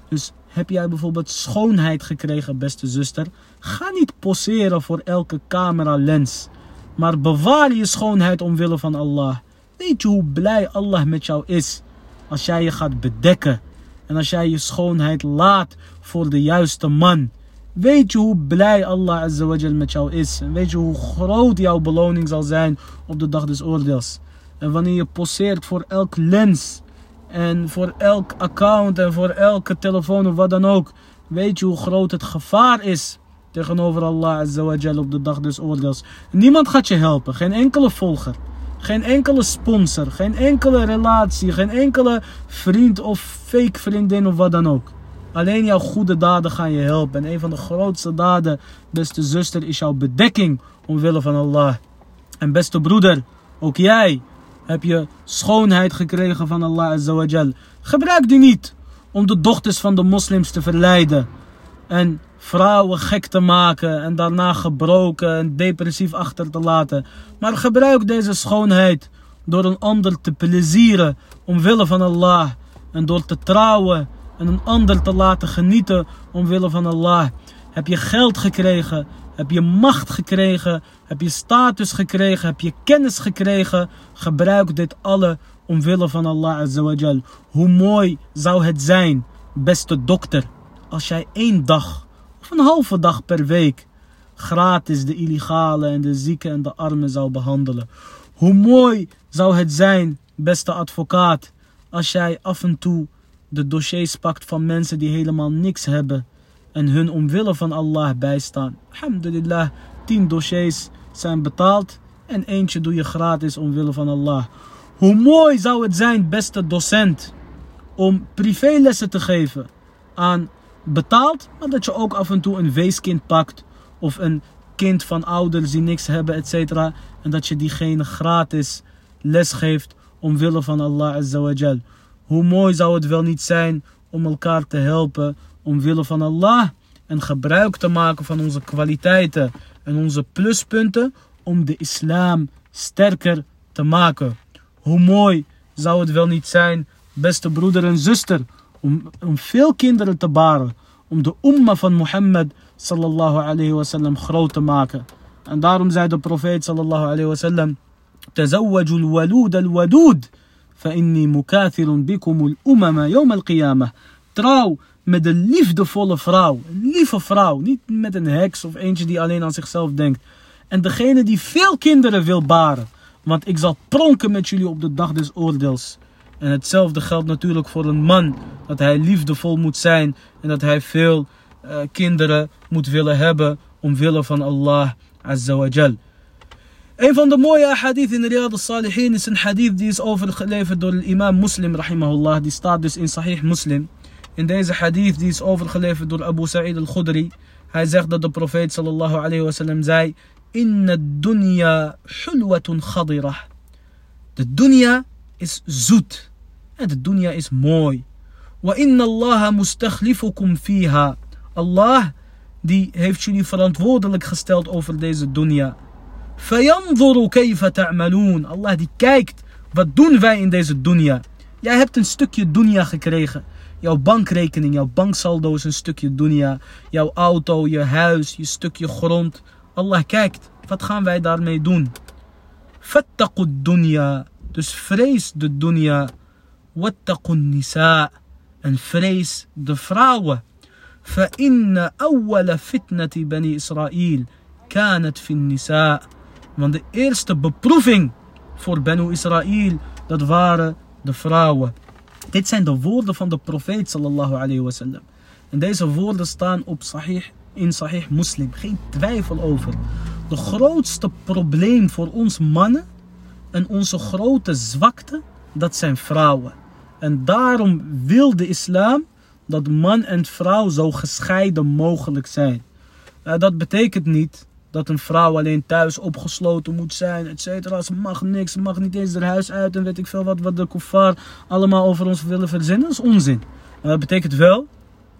Dus heb jij bijvoorbeeld schoonheid gekregen, beste zuster? Ga niet poseren voor elke camera lens. Maar bewaar je schoonheid omwille van Allah. Weet je hoe blij Allah met jou is als jij je gaat bedekken en als jij je schoonheid laat voor de juiste man. Weet je hoe blij Allah Azawajal met jou is. En weet je hoe groot jouw beloning zal zijn op de dag des oordeels. En wanneer je poseert voor elk lens. En voor elk account en voor elke telefoon of wat dan ook. Weet je hoe groot het gevaar is tegenover Allah Azawajal op de dag des oordeels. Niemand gaat je helpen. Geen enkele volger. Geen enkele sponsor, geen enkele relatie, geen enkele vriend of fake vriendin of wat dan ook. Alleen jouw goede daden gaan je helpen. En een van de grootste daden, beste zuster, is jouw bedekking omwille van Allah. En beste broeder, ook jij heb je schoonheid gekregen van Allah Azawajal. Gebruik die niet om de dochters van de moslims te verleiden. En vrouwen gek te maken en daarna gebroken en depressief achter te laten. Maar gebruik deze schoonheid door een ander te plezieren omwille van Allah. En door te trouwen en een ander te laten genieten omwille van Allah. Heb je geld gekregen? Heb je macht gekregen? Heb je status gekregen? Heb je kennis gekregen? Gebruik dit alle omwille van Allah Azawajal. Hoe mooi zou het zijn, beste dokter, als jij één dag of een halve dag per week gratis de illegale en de zieken en de armen zou behandelen. Hoe mooi zou het zijn, beste advocaat, als jij af en toe de dossiers pakt van mensen die helemaal niks hebben en hun omwille van Allah bijstaan. Alhamdulillah, tien dossiers zijn betaald en eentje doe je gratis omwille van Allah. Hoe mooi zou het zijn, beste docent, om privélessen te geven aan betaald, maar dat je ook af en toe een weeskind pakt of een kind van ouders die niks hebben, etc. En dat je diegene gratis les geeft omwille van Allah Azawajal. Hoe mooi zou het wel niet zijn om elkaar te helpen omwille van Allah en gebruik te maken van onze kwaliteiten en onze pluspunten om de islam sterker te maken. Hoe mooi zou het wel niet zijn, beste broeder en zuster, om, om veel kinderen te baren. Om de umma van Mohammed sallallahu alayhi wasallam groot te maken. En daarom zei de profeet sallallahu alayhi wasallam: sallam. al-walud al-wadud, bikum yawm. Trouw met een liefdevolle vrouw, een lieve vrouw, niet met een heks of eentje die alleen aan zichzelf denkt. En degene die veel kinderen wil baren, want ik zal pronken met jullie op de dag des oordeels. En hetzelfde geldt natuurlijk voor een man. Dat hij liefdevol moet zijn en dat hij veel uh, kinderen moet willen hebben omwille van Allah Azza wa Jal. Een van de mooie hadith in Riyad al-Salihin is een hadith die is overgeleverd door imam Muslim rahimahullah. Die staat dus in Sahih Muslim. In deze hadith die is overgeleverd door Abu Sa'id al-Khudri. Hij zegt dat de profeet sallallahu alayhi wasallam zei... Inna dunya hulwatun khadirah. De dunya is zoet. En de dunya is mooi. Wa inna Allah mustakhlifukum fiha. Allah die heeft jullie verantwoordelijk gesteld over deze dunya. Fayanzuru kayfa ta'malun. Allah die kijkt, wat doen wij in deze dunya? Jij hebt een stukje dunya gekregen. Jouw bankrekening, jouw banksaldo is een stukje dunya. Jouw auto, je huis, je stukje grond. Allah kijkt, wat gaan wij daarmee doen? Fattaqud dunya. Dus vrees de dunya. وَاتَّقُوا nisa. En vrees de vrouwen. فَإِنَّ أَوَّلَ فِتْنَةِ بَنِي إِسْرَائِيل كانت في النساء want de eerste beproeving voor Benu Israël, dat waren de vrouwen. Dit zijn de woorden van de profeet sallallahu alayhi wasallam. En deze woorden staan op sahih, in Sahih Muslim. Geen twijfel over. De grootste probleem voor ons mannen en onze grote zwakte, dat zijn vrouwen. En daarom wil de islam dat man en vrouw zo gescheiden mogelijk zijn. dat betekent niet dat een vrouw alleen thuis opgesloten moet zijn, et cetera. Ze mag niks, ze mag niet eens haar huis uit en weet ik veel wat, wat de kuffar allemaal over ons willen verzinnen. Dat is onzin. Maar dat betekent wel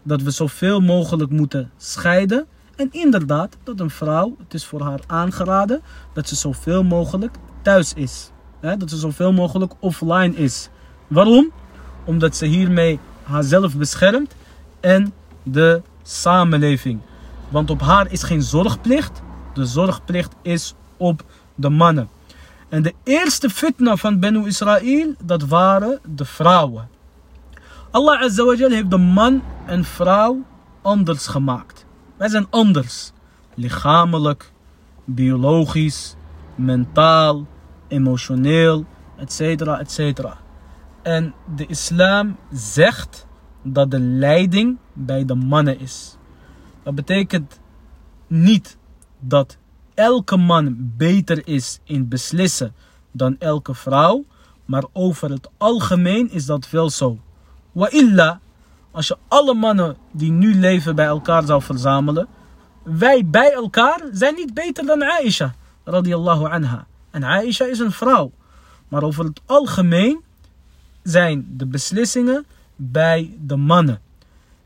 dat we zoveel mogelijk moeten scheiden. En inderdaad, dat een vrouw, het is voor haar aangeraden, dat ze zoveel mogelijk thuis is. dat ze zoveel mogelijk offline is. Waarom? Omdat ze hiermee haarzelf beschermt en de samenleving. Want op haar is geen zorgplicht, de zorgplicht is op de mannen. En de eerste fitna van Benu Israël, dat waren de vrouwen. Allah Azza heeft de man en vrouw anders gemaakt. Wij zijn anders. Lichamelijk, biologisch, mentaal, emotioneel, etc. etc. En de islam zegt dat de leiding bij de mannen is. Dat betekent niet dat elke man beter is in beslissen dan elke vrouw. Maar over het algemeen is dat wel zo. Wa illa, als je alle mannen die nu leven bij elkaar zou verzamelen. Wij bij elkaar zijn niet beter dan Aisha. Radiallahu anha. En Aisha is een vrouw. Maar over het algemeen zijn de beslissingen bij de mannen.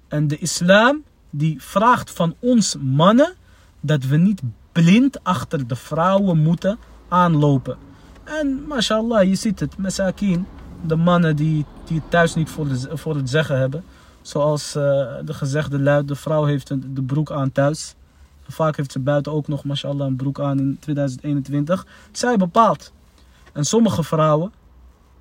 En de islam die vraagt van ons mannen dat we niet blind achter de vrouwen moeten aanlopen. En mashallah, je ziet het, masakin, de mannen die, die het thuis niet voor, de, voor het zeggen hebben. Zoals uh, de gezegde luid, de vrouw heeft de broek aan thuis. Vaak heeft ze buiten ook nog, mashallah, een broek aan in 2021. Zij bepaalt. En sommige vrouwen,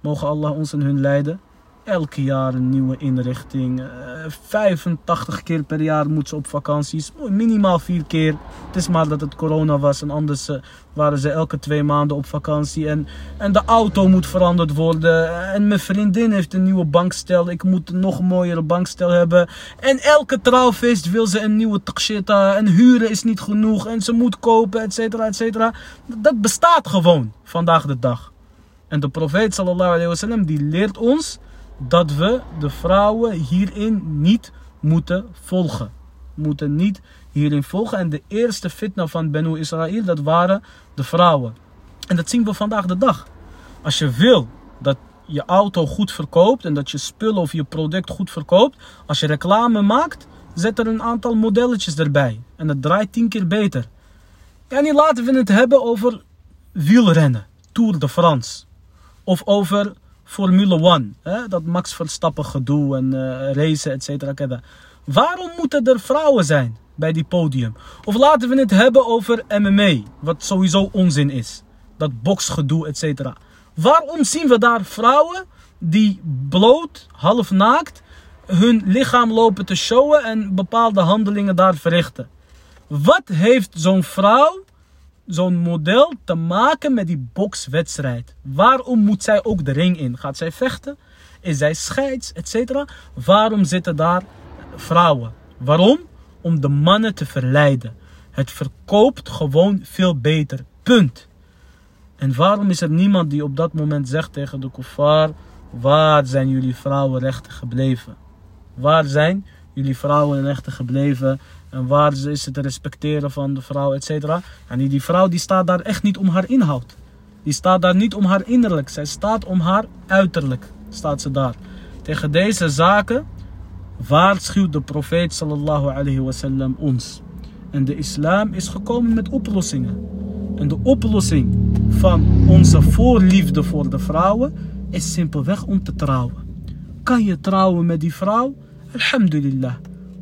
mogen Allah ons en hun leiden, elke jaar een nieuwe inrichting. 85 eh, keer per jaar moet ze op vakanties. Minimaal vier keer. Is maar dat het corona was en anders eh, waren ze elke twee maanden op vakantie. En, en de auto moet veranderd worden. En mijn vriendin heeft een nieuwe bankstel. Ik moet een nog mooiere bankstel hebben. En elke trouwfeest wil ze een nieuwe takshita. En huren is niet genoeg. En ze moet kopen, et cetera, et cetera. Dat bestaat gewoon vandaag de dag. En de profeet sallallahu alayhi wasallam die leert ons dat we de vrouwen hierin niet moeten volgen. Moeten niet hierin volgen. En de eerste fitna van Benu Israël, dat waren de vrouwen. En dat zien we vandaag de dag. Als je wil dat je auto goed verkoopt en dat je spul of je product goed verkoopt, als je reclame maakt, zet er een aantal modelletjes erbij. En het draait tien keer beter. En nu laten we het hebben over wielrennen, Tour de France. Of over Formule 1. Hè? Dat Max Verstappen gedoe en uh, racen, et cetera. Waarom moeten er vrouwen zijn bij die podium? Of laten we het hebben over MMA, wat sowieso onzin is. Dat boksgedoe, et cetera. Waarom zien we daar vrouwen die bloot, half naakt, hun lichaam lopen te showen en bepaalde handelingen daar verrichten? Wat heeft zo'n vrouw zo'n model te maken met die bokswedstrijd. Waarom moet zij ook de ring in? Gaat zij vechten? Is zij scheids, etc.? Waarom zitten daar vrouwen? Waarom? Om de mannen te verleiden. Het verkoopt gewoon veel beter. Punt. En waarom is er niemand die op dat moment zegt tegen de kuffar, waar zijn jullie vrouwenrechten gebleven? Waar zijn jullie vrouwenrechten gebleven? En waar is het respecteren van de vrouw, et cetera? En die vrouw die staat daar echt niet om haar inhoud. Die staat daar niet om haar innerlijk. Zij staat om haar uiterlijk. Staat ze daar. Tegen deze zaken waarschuwt de profeet sallallahu alayhi wasallam ons. En de islam is gekomen met oplossingen. En de oplossing van onze voorliefde voor de vrouwen is simpelweg om te trouwen. Kan je trouwen met die vrouw? Alhamdulillah.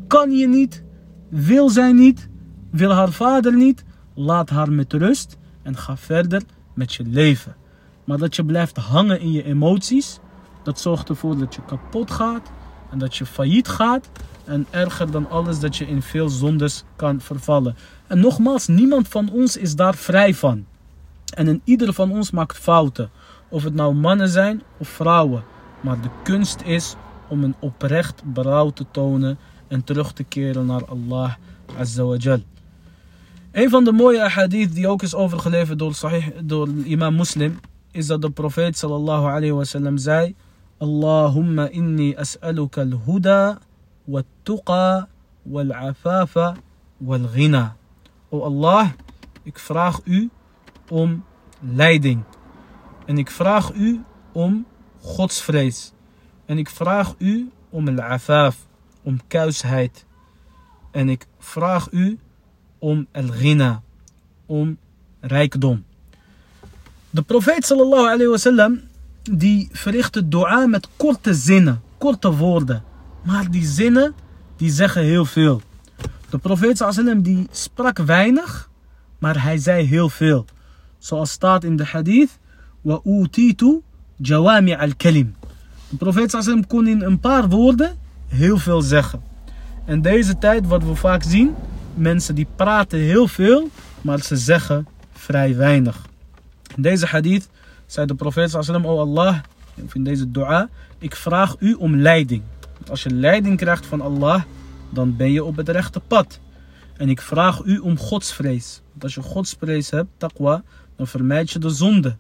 Kan je niet? Wil zij niet? Wil haar vader niet? Laat haar met rust en ga verder met je leven. Maar dat je blijft hangen in je emoties, dat zorgt ervoor dat je kapot gaat en dat je failliet gaat. En erger dan alles dat je in veel zondes kan vervallen. En nogmaals, niemand van ons is daar vrij van. En in ieder van ons maakt fouten. Of het nou mannen zijn of vrouwen. Maar de kunst is om een oprecht berouw te tonen en terug te keren naar Allah Azza wa Jal. Een van de mooie hadith die ook is overgeleverd door, door imam Muslim is dat de profeet sallallahu alayhi wa sallam zei Allahumma inni as'aluka al-huda wat-tuqa wal-afafa wal-ghina. O Allah, ik vraag u om leiding. En ik vraag u om godsvrees. En ik vraag u om al-afaf, om kuisheid. En ik vraag u om al-ghina, om rijkdom. De profeet sallallahu alayhi wasallam die verrichtte dua met korte zinnen, korte woorden. Maar die zinnen die zeggen heel veel. De profeet sallallahu die sprak weinig, maar hij zei heel veel. Zoals staat in de hadith, wa utitu jawami al-kalim. De profeet sallallahu kon in een paar woorden heel veel zeggen. En deze tijd wat we vaak zien, mensen die praten heel veel, maar ze zeggen vrij weinig. In deze hadith zei de profeet sallam, oh Allah, of in deze dua, ik vraag u om leiding. als je leiding krijgt van Allah, dan ben je op het rechte pad. En ik vraag u om godsvrees. Want als je godsvrees hebt, taqwa, dan vermijd je de zonde.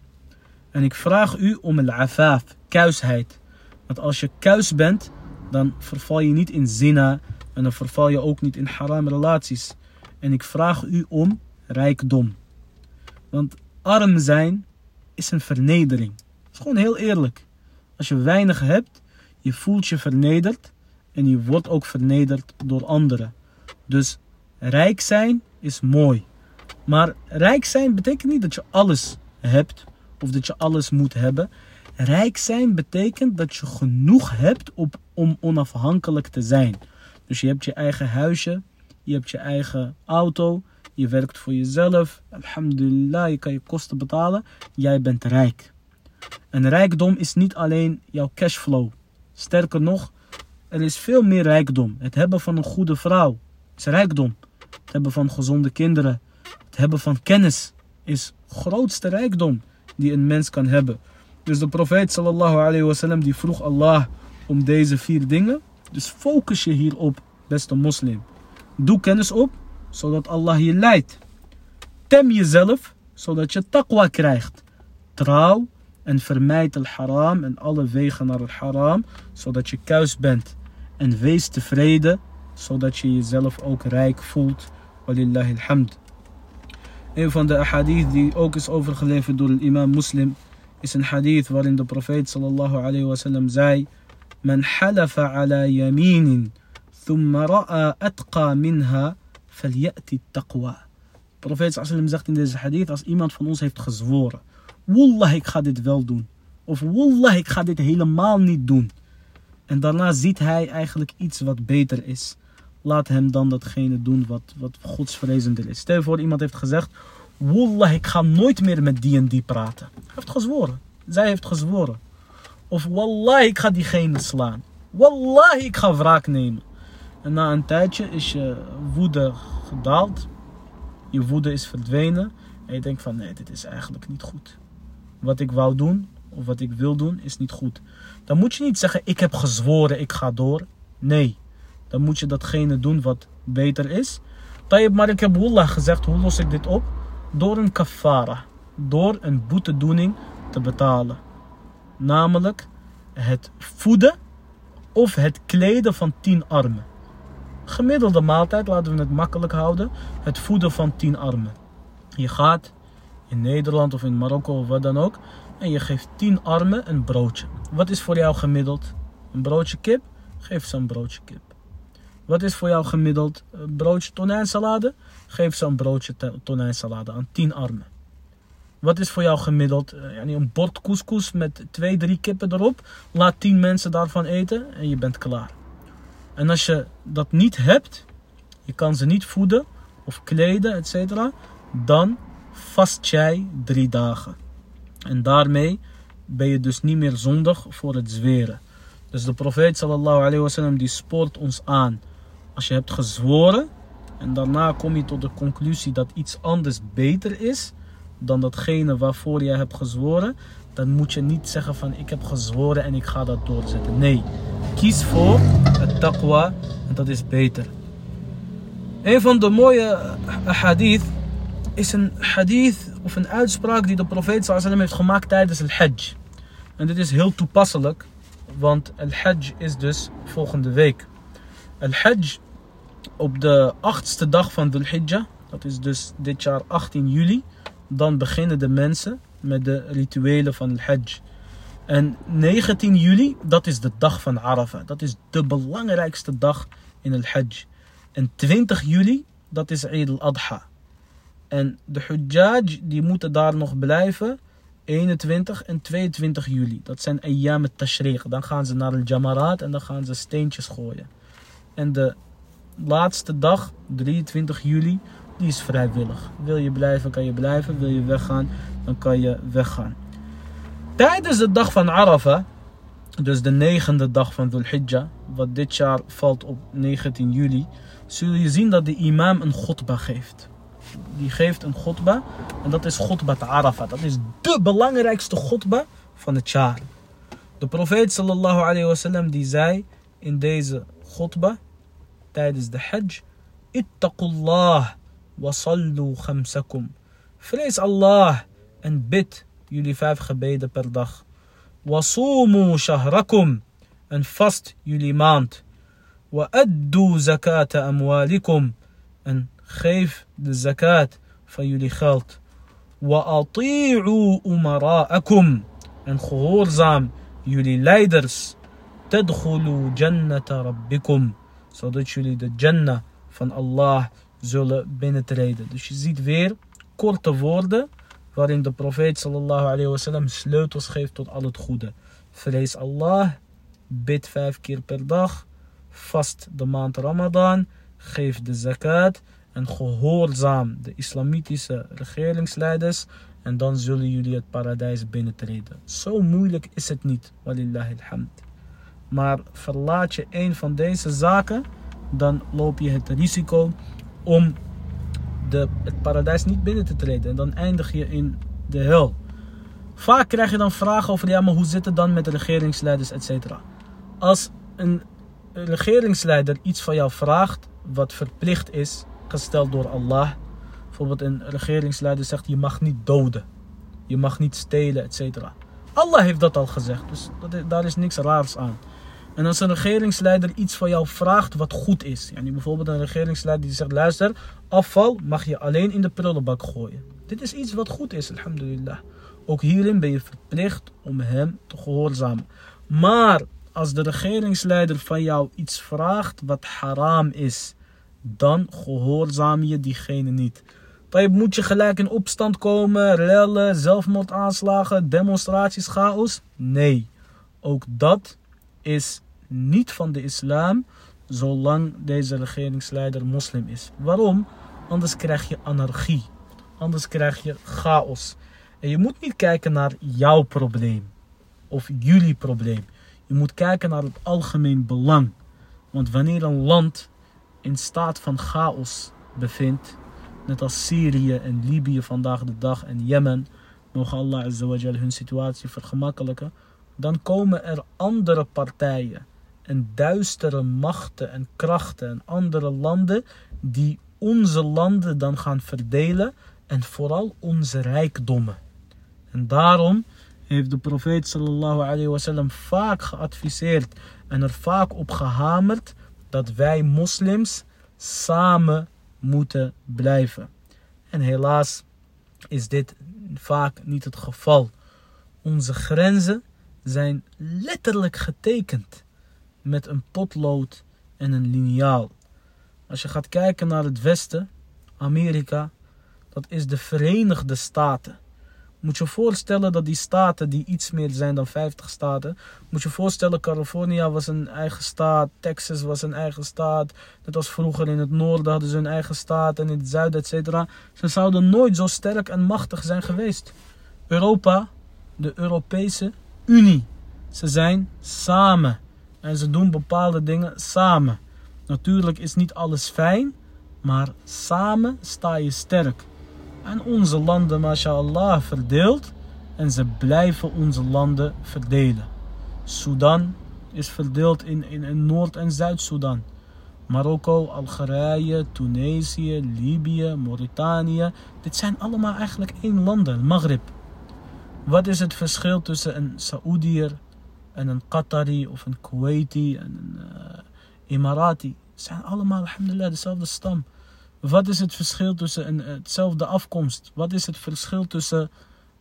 En ik vraag u om al-afaf, kuisheid. Want als je kuis bent, dan verval je niet in zina en dan verval je ook niet in haram relaties. En ik vraag u om rijkdom. Want arm zijn is een vernedering. Het is gewoon heel eerlijk. Als je weinig hebt, je voelt je vernederd en je wordt ook vernederd door anderen. Dus rijk zijn is mooi. Maar rijk zijn betekent niet dat je alles hebt of dat je alles moet hebben. Rijk zijn betekent dat je genoeg hebt op, om onafhankelijk te zijn. Dus je hebt je eigen huisje, je hebt je eigen auto, je werkt voor jezelf. Alhamdulillah, je kan je kosten betalen. Jij bent rijk. En rijkdom is niet alleen jouw cashflow. Sterker nog, er is veel meer rijkdom. Het hebben van een goede vrouw is rijkdom. Het hebben van gezonde kinderen. Het hebben van kennis is grootste rijkdom die een mens kan hebben. Dus de profeet sallallahu alayhi wasallam die vroeg Allah om deze vier dingen. Dus focus je hierop, beste moslim. Doe kennis op, zodat Allah je leidt. Tem jezelf, zodat je taqwa krijgt. Trouw en vermijd al haram en alle wegen naar het haram, zodat je kuis bent. En wees tevreden, zodat je jezelf ook rijk voelt. Walillahi alhamd. Een van de hadith die ook is overgeleverd door imam moslim is een hadith waarin de profeet sallallahu alayhi wasallam zei: Man halafa ala yaminin thumma ra'a atqa minha falyati taqwa. De profeet sallam zegt in deze hadith als iemand van ons heeft gezworen: Wallah, ik ga dit wel doen. Of Wallah, ik ga dit helemaal niet doen. En daarna ziet hij eigenlijk iets wat beter is. Laat hem dan datgene doen wat, wat godsvrezender is. Stel voor iemand heeft gezegd: Wallah, ik ga nooit meer met die en die praten. Hij heeft gezworen. Zij heeft gezworen. Of Wallah, ik ga diegene slaan. Wallah, ik ga wraak nemen. En na een tijdje is je woede gedaald. Je woede is verdwenen. En je denkt van nee, dit is eigenlijk niet goed. Wat ik wou doen, of wat ik wil doen, is niet goed. Dan moet je niet zeggen, ik heb gezworen, ik ga door. Nee, dan moet je datgene doen wat beter is. Maar ik heb wallah gezegd, hoe los ik dit op? Door een kafara. door een boetedoening te betalen. Namelijk het voeden of het kleden van 10 armen. Gemiddelde maaltijd, laten we het makkelijk houden, het voeden van 10 armen. Je gaat in Nederland of in Marokko of wat dan ook en je geeft 10 armen een broodje. Wat is voor jou gemiddeld? Een broodje kip? Geef ze een broodje kip. Wat is voor jou gemiddeld? Een broodje tonijnsalade? Geef ze een broodje tonijnsalade aan 10 armen. Wat is voor jou gemiddeld? Uh, een bord couscous met twee, drie kippen erop. Laat 10 mensen daarvan eten en je bent klaar. En als je dat niet hebt, je kan ze niet voeden of kleden, etc. Dan vast jij drie dagen. En daarmee ben je dus niet meer zondig voor het zweren. Dus de profeet sallallahu alayhi wasallam die spoort ons aan. Als je hebt gezworen en daarna kom je tot de conclusie dat iets anders beter is dan datgene waarvoor je hebt gezworen, dan moet je niet zeggen van ik heb gezworen en ik ga dat doorzetten. Nee, kies voor het taqwa en dat is beter. Een van de mooie hadith is een hadith of een uitspraak die de profeet sallam heeft gemaakt tijdens het hajj. En dit is heel toepasselijk, want het hajj is dus volgende week. Het hajj op de achtste dag van Dhul Hijjah, dat is dus dit jaar 18 juli, dan beginnen de mensen met de rituelen van het hajj. En 19 juli, dat is de dag van Arafah. Dat is de belangrijkste dag in het hajj. En 20 juli, dat is Eid al-Adha. En de Hujjaj die moeten daar nog blijven 21 en 22 juli. Dat zijn ayyam het tashriq. Dan gaan ze naar het jamarat en dan gaan ze steentjes gooien. En de laatste dag, 23 juli, die is vrijwillig. Wil je blijven, kan je blijven. Wil je weggaan, dan kan je weggaan. Tijdens de dag van Arafah, dus de negende dag van Dhul Hijjah, wat dit jaar valt op 19 juli, zul je zien dat de imam een khutbah geeft die geeft een khutbah. En dat is khutbah Arafat. Dat is de belangrijkste khutbah van het jaar. De profeet sallallahu alayhi wasallam die zei in deze khutbah tijdens de hajj. Ittaqullah وصلوا خمسكم. فليس الله أن بيت يلي فاف خبيد بردخ وصوموا شهركم ان فاست يلي مانت وأدوا زكاة أموالكم ان خيف للزكاة فيلي خلط وأطيعوا أمراءكم ان خهور زام يلي لايدرس تدخلوا جنة ربكم. صدق يلي الجنة فان الله zullen binnentreden. Dus je ziet weer korte woorden waarin de profeet sallallahu alayhi wasallam sleutels geeft tot al het goede. Vrees Allah, bid vijf keer per dag, vast de maand Ramadan, geef de zakat en gehoorzaam de islamitische regeringsleiders en dan zullen jullie het paradijs binnentreden. Zo moeilijk is het niet, walillahi alhamd. Maar verlaat je een van deze zaken, dan loop je het risico om de, het paradijs niet binnen te treden. En dan eindig je in de hel. Vaak krijg je dan vragen over, ja maar hoe zit het dan met de regeringsleiders, etc. Als een regeringsleider iets van jou vraagt wat verplicht is, gesteld door Allah. Bijvoorbeeld een regeringsleider zegt je mag niet doden. Je mag niet stelen, etc. Allah heeft dat al gezegd, dus daar is niks raars aan. En als een regeringsleider iets van jou vraagt wat goed is. Yani bijvoorbeeld een regeringsleider die zegt luister, afval mag je alleen in de prullenbak gooien. Dit is iets wat goed is, alhamdulillah. Ook hierin ben je verplicht om hem te gehoorzamen. Maar als de regeringsleider van jou iets vraagt wat haram is dan gehoorzaam je diegene niet. Dan moet je gelijk in opstand komen, rellen, zelfmoordaanslagen, demonstraties, chaos? Nee, ook dat is niet van de islam zolang deze regeringsleider moslim is. Waarom? Anders krijg je anarchie. Anders krijg je chaos. En je moet niet kijken naar jouw probleem of jullie probleem. Je moet kijken naar het algemeen belang. Want wanneer een land in staat van chaos bevindt, net als Syrië en Libië vandaag de dag en Jemen, mogen Allah azawajal hun situatie vergemakkelijken, dan komen er andere partijen en duistere machten en krachten en andere landen die onze landen dan gaan verdelen en vooral onze rijkdommen. En daarom heeft de profeet sallallahu wasallam vaak geadviseerd en er vaak op gehamerd dat wij moslims samen moeten blijven. En helaas is dit vaak niet het geval. Onze grenzen zijn letterlijk getekend met een potlood en een liniaal. Als je gaat kijken naar het Westen, Amerika, dat is de Verenigde Staten. Moet je voorstellen dat die staten, die iets meer zijn dan 50 staten, moet je voorstellen, California was een eigen staat, Texas was een eigen staat, net als vroeger in het noorden hadden ze een eigen staat en in het zuiden, et cetera. Ze zouden nooit zo sterk en machtig zijn geweest. Europa, de Europese Unie, ze zijn samen en ze doen bepaalde dingen samen. Natuurlijk is niet alles fijn, maar samen sta je sterk. En onze landen, mashallah, verdeeld. En ze blijven onze landen verdelen. Sudan is verdeeld in, in, Noord- en Zuid-Soedan. Marokko, Algerije, Tunesië, Libië, Mauritanië. Dit zijn allemaal eigenlijk één landen, Maghrib. Wat is het verschil tussen een Saoediër en een Qatari of een Kuwaiti en een uh, Emirati? Zijn allemaal, alhamdulillah, dezelfde stam. Wat is het verschil tussen een, hetzelfde afkomst? Wat is het verschil tussen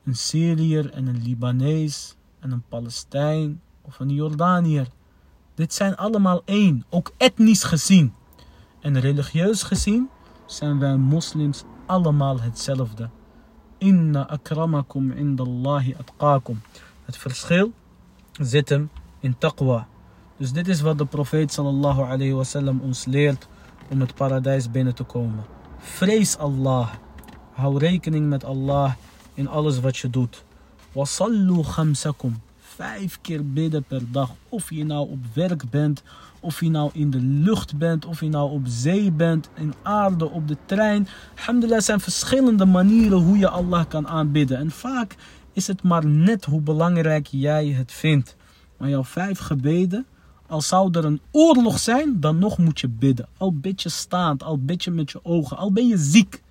een Syriër en een Libanees en een Palestijn of een Jordaniër? Dit zijn allemaal één, ook etnisch gezien. En religieus gezien zijn wij moslims allemaal hetzelfde. Inna akramakum indallahi atqakum. Het verschil zit hem in taqwa. Dus dit is wat de profeet sallallahu alayhi wasallam ons leert om het paradijs binnen te komen. Vrees Allah. Hou rekening met Allah in alles wat je doet. Wasallu khamsakum. Vijf keer bidden per dag. Of je nou op werk bent, of je nou in de lucht bent, of je nou op zee bent, in aarde, op de trein. Alhamdulillah zijn verschillende manieren hoe je Allah kan aanbidden. En vaak is het maar net hoe belangrijk jij het vindt. Maar jouw vijf gebeden al zou er een oorlog zijn, dan nog moet je bidden. Al bid je staand, al bid je met je ogen, al ben je ziek.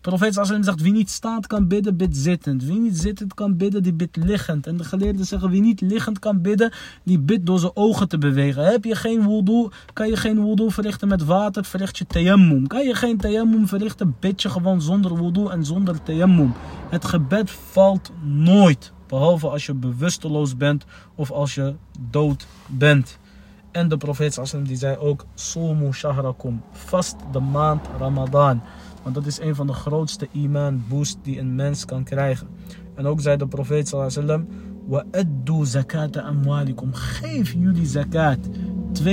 De profeet sallam zegt, wie niet staand kan bidden, bid zittend. Wie niet zittend kan bidden, die bidt liggend. En de geleerden zeggen, wie niet liggend kan bidden, die bidt door zijn ogen te bewegen. Heb je geen wudu, kan je geen wudu verrichten met water, verricht je tayammum. Kan je geen tayammum verrichten, bid je gewoon zonder wudu en zonder tayammum. Het gebed valt nooit. Behalve als je bewusteloos bent of als je dood bent. En de profeet sallam die zei ook, Somu shahrakum, vast de maand Ramadan. Want dat is een van de grootste iman boost die een mens kan krijgen. En ook zei de profeet sallam, wa addu amwalikum. Geef jullie zakat. 2,5%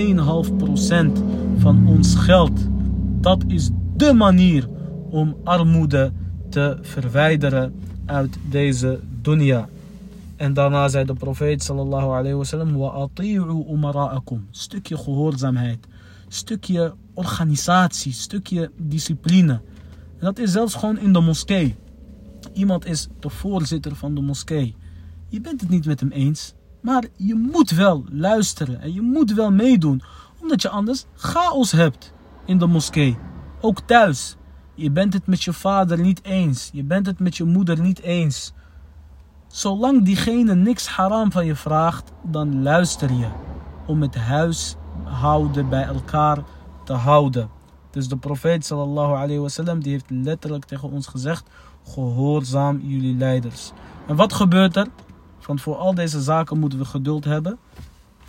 van ons geld. Dat is de manier om armoede te verwijderen uit deze dunya. En daarna zei de profeet sallallahu alayhi wasallam: Wa umara'akum. Stukje gehoorzaamheid, stukje organisatie, stukje discipline. Dat is zelfs gewoon in de moskee. Iemand is de voorzitter van de moskee. Je bent het niet met hem eens, maar je moet wel luisteren en je moet wel meedoen, omdat je anders chaos hebt in de moskee. Ook thuis. Je bent het met je vader niet eens. Je bent het met je moeder niet eens. Zolang diegene niks haram van je vraagt, dan luister je om het huishouden bij elkaar te houden. Dus de profeet sallallahu alayhi wasallam die heeft letterlijk tegen ons gezegd: gehoorzaam jullie leiders. En wat gebeurt er? Want voor al deze zaken moeten we geduld hebben.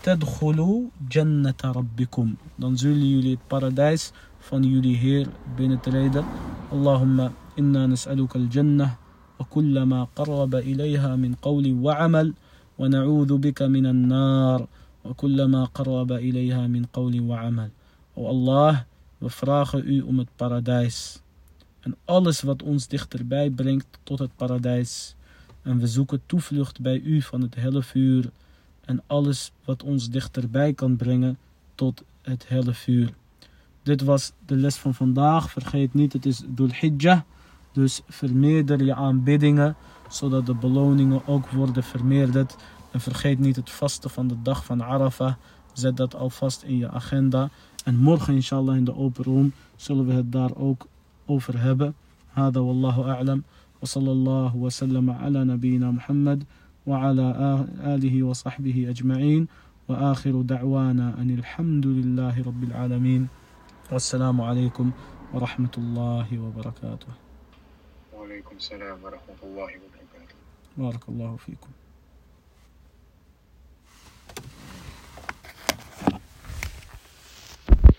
Tadkhulu jannata rabbikum. Dan zullen jullie het paradijs van jullie Heer binnentreden. Allahumma inna nas'aluka al-jannah wa kullama qarraba ilayha min qawli wa amal wa na'udhu bika min an-nar wa kullama qarraba ilayha min qawli wa amal. O Allah, we vragen u om het paradijs en alles wat ons dichterbij brengt tot het paradijs. En we zoeken toevlucht bij u van het helle vuur en alles wat ons dichterbij kan brengen tot het helle vuur. Dit was de les van vandaag. Vergeet niet, het is Dhul Hijjah. Dus vermeerder je aanbiddingen, zodat de beloningen ook worden vermeerderd. En vergeet niet het vasten van de dag van Arafah. Zet dat alvast in je agenda. En morgen inshallah in de open room zullen we het daar ook over hebben. هذا والله أعلم. وصلى الله وسلم على نبينا محمد وعلى آله وصحبه أجمعين. وآخر دعوانا أن الحمد لله رب العالمين. والسلام عليكم ورحمة الله وبركاته. وعليكم السلام ورحمة الله وبركاته. بارك الله فيكم.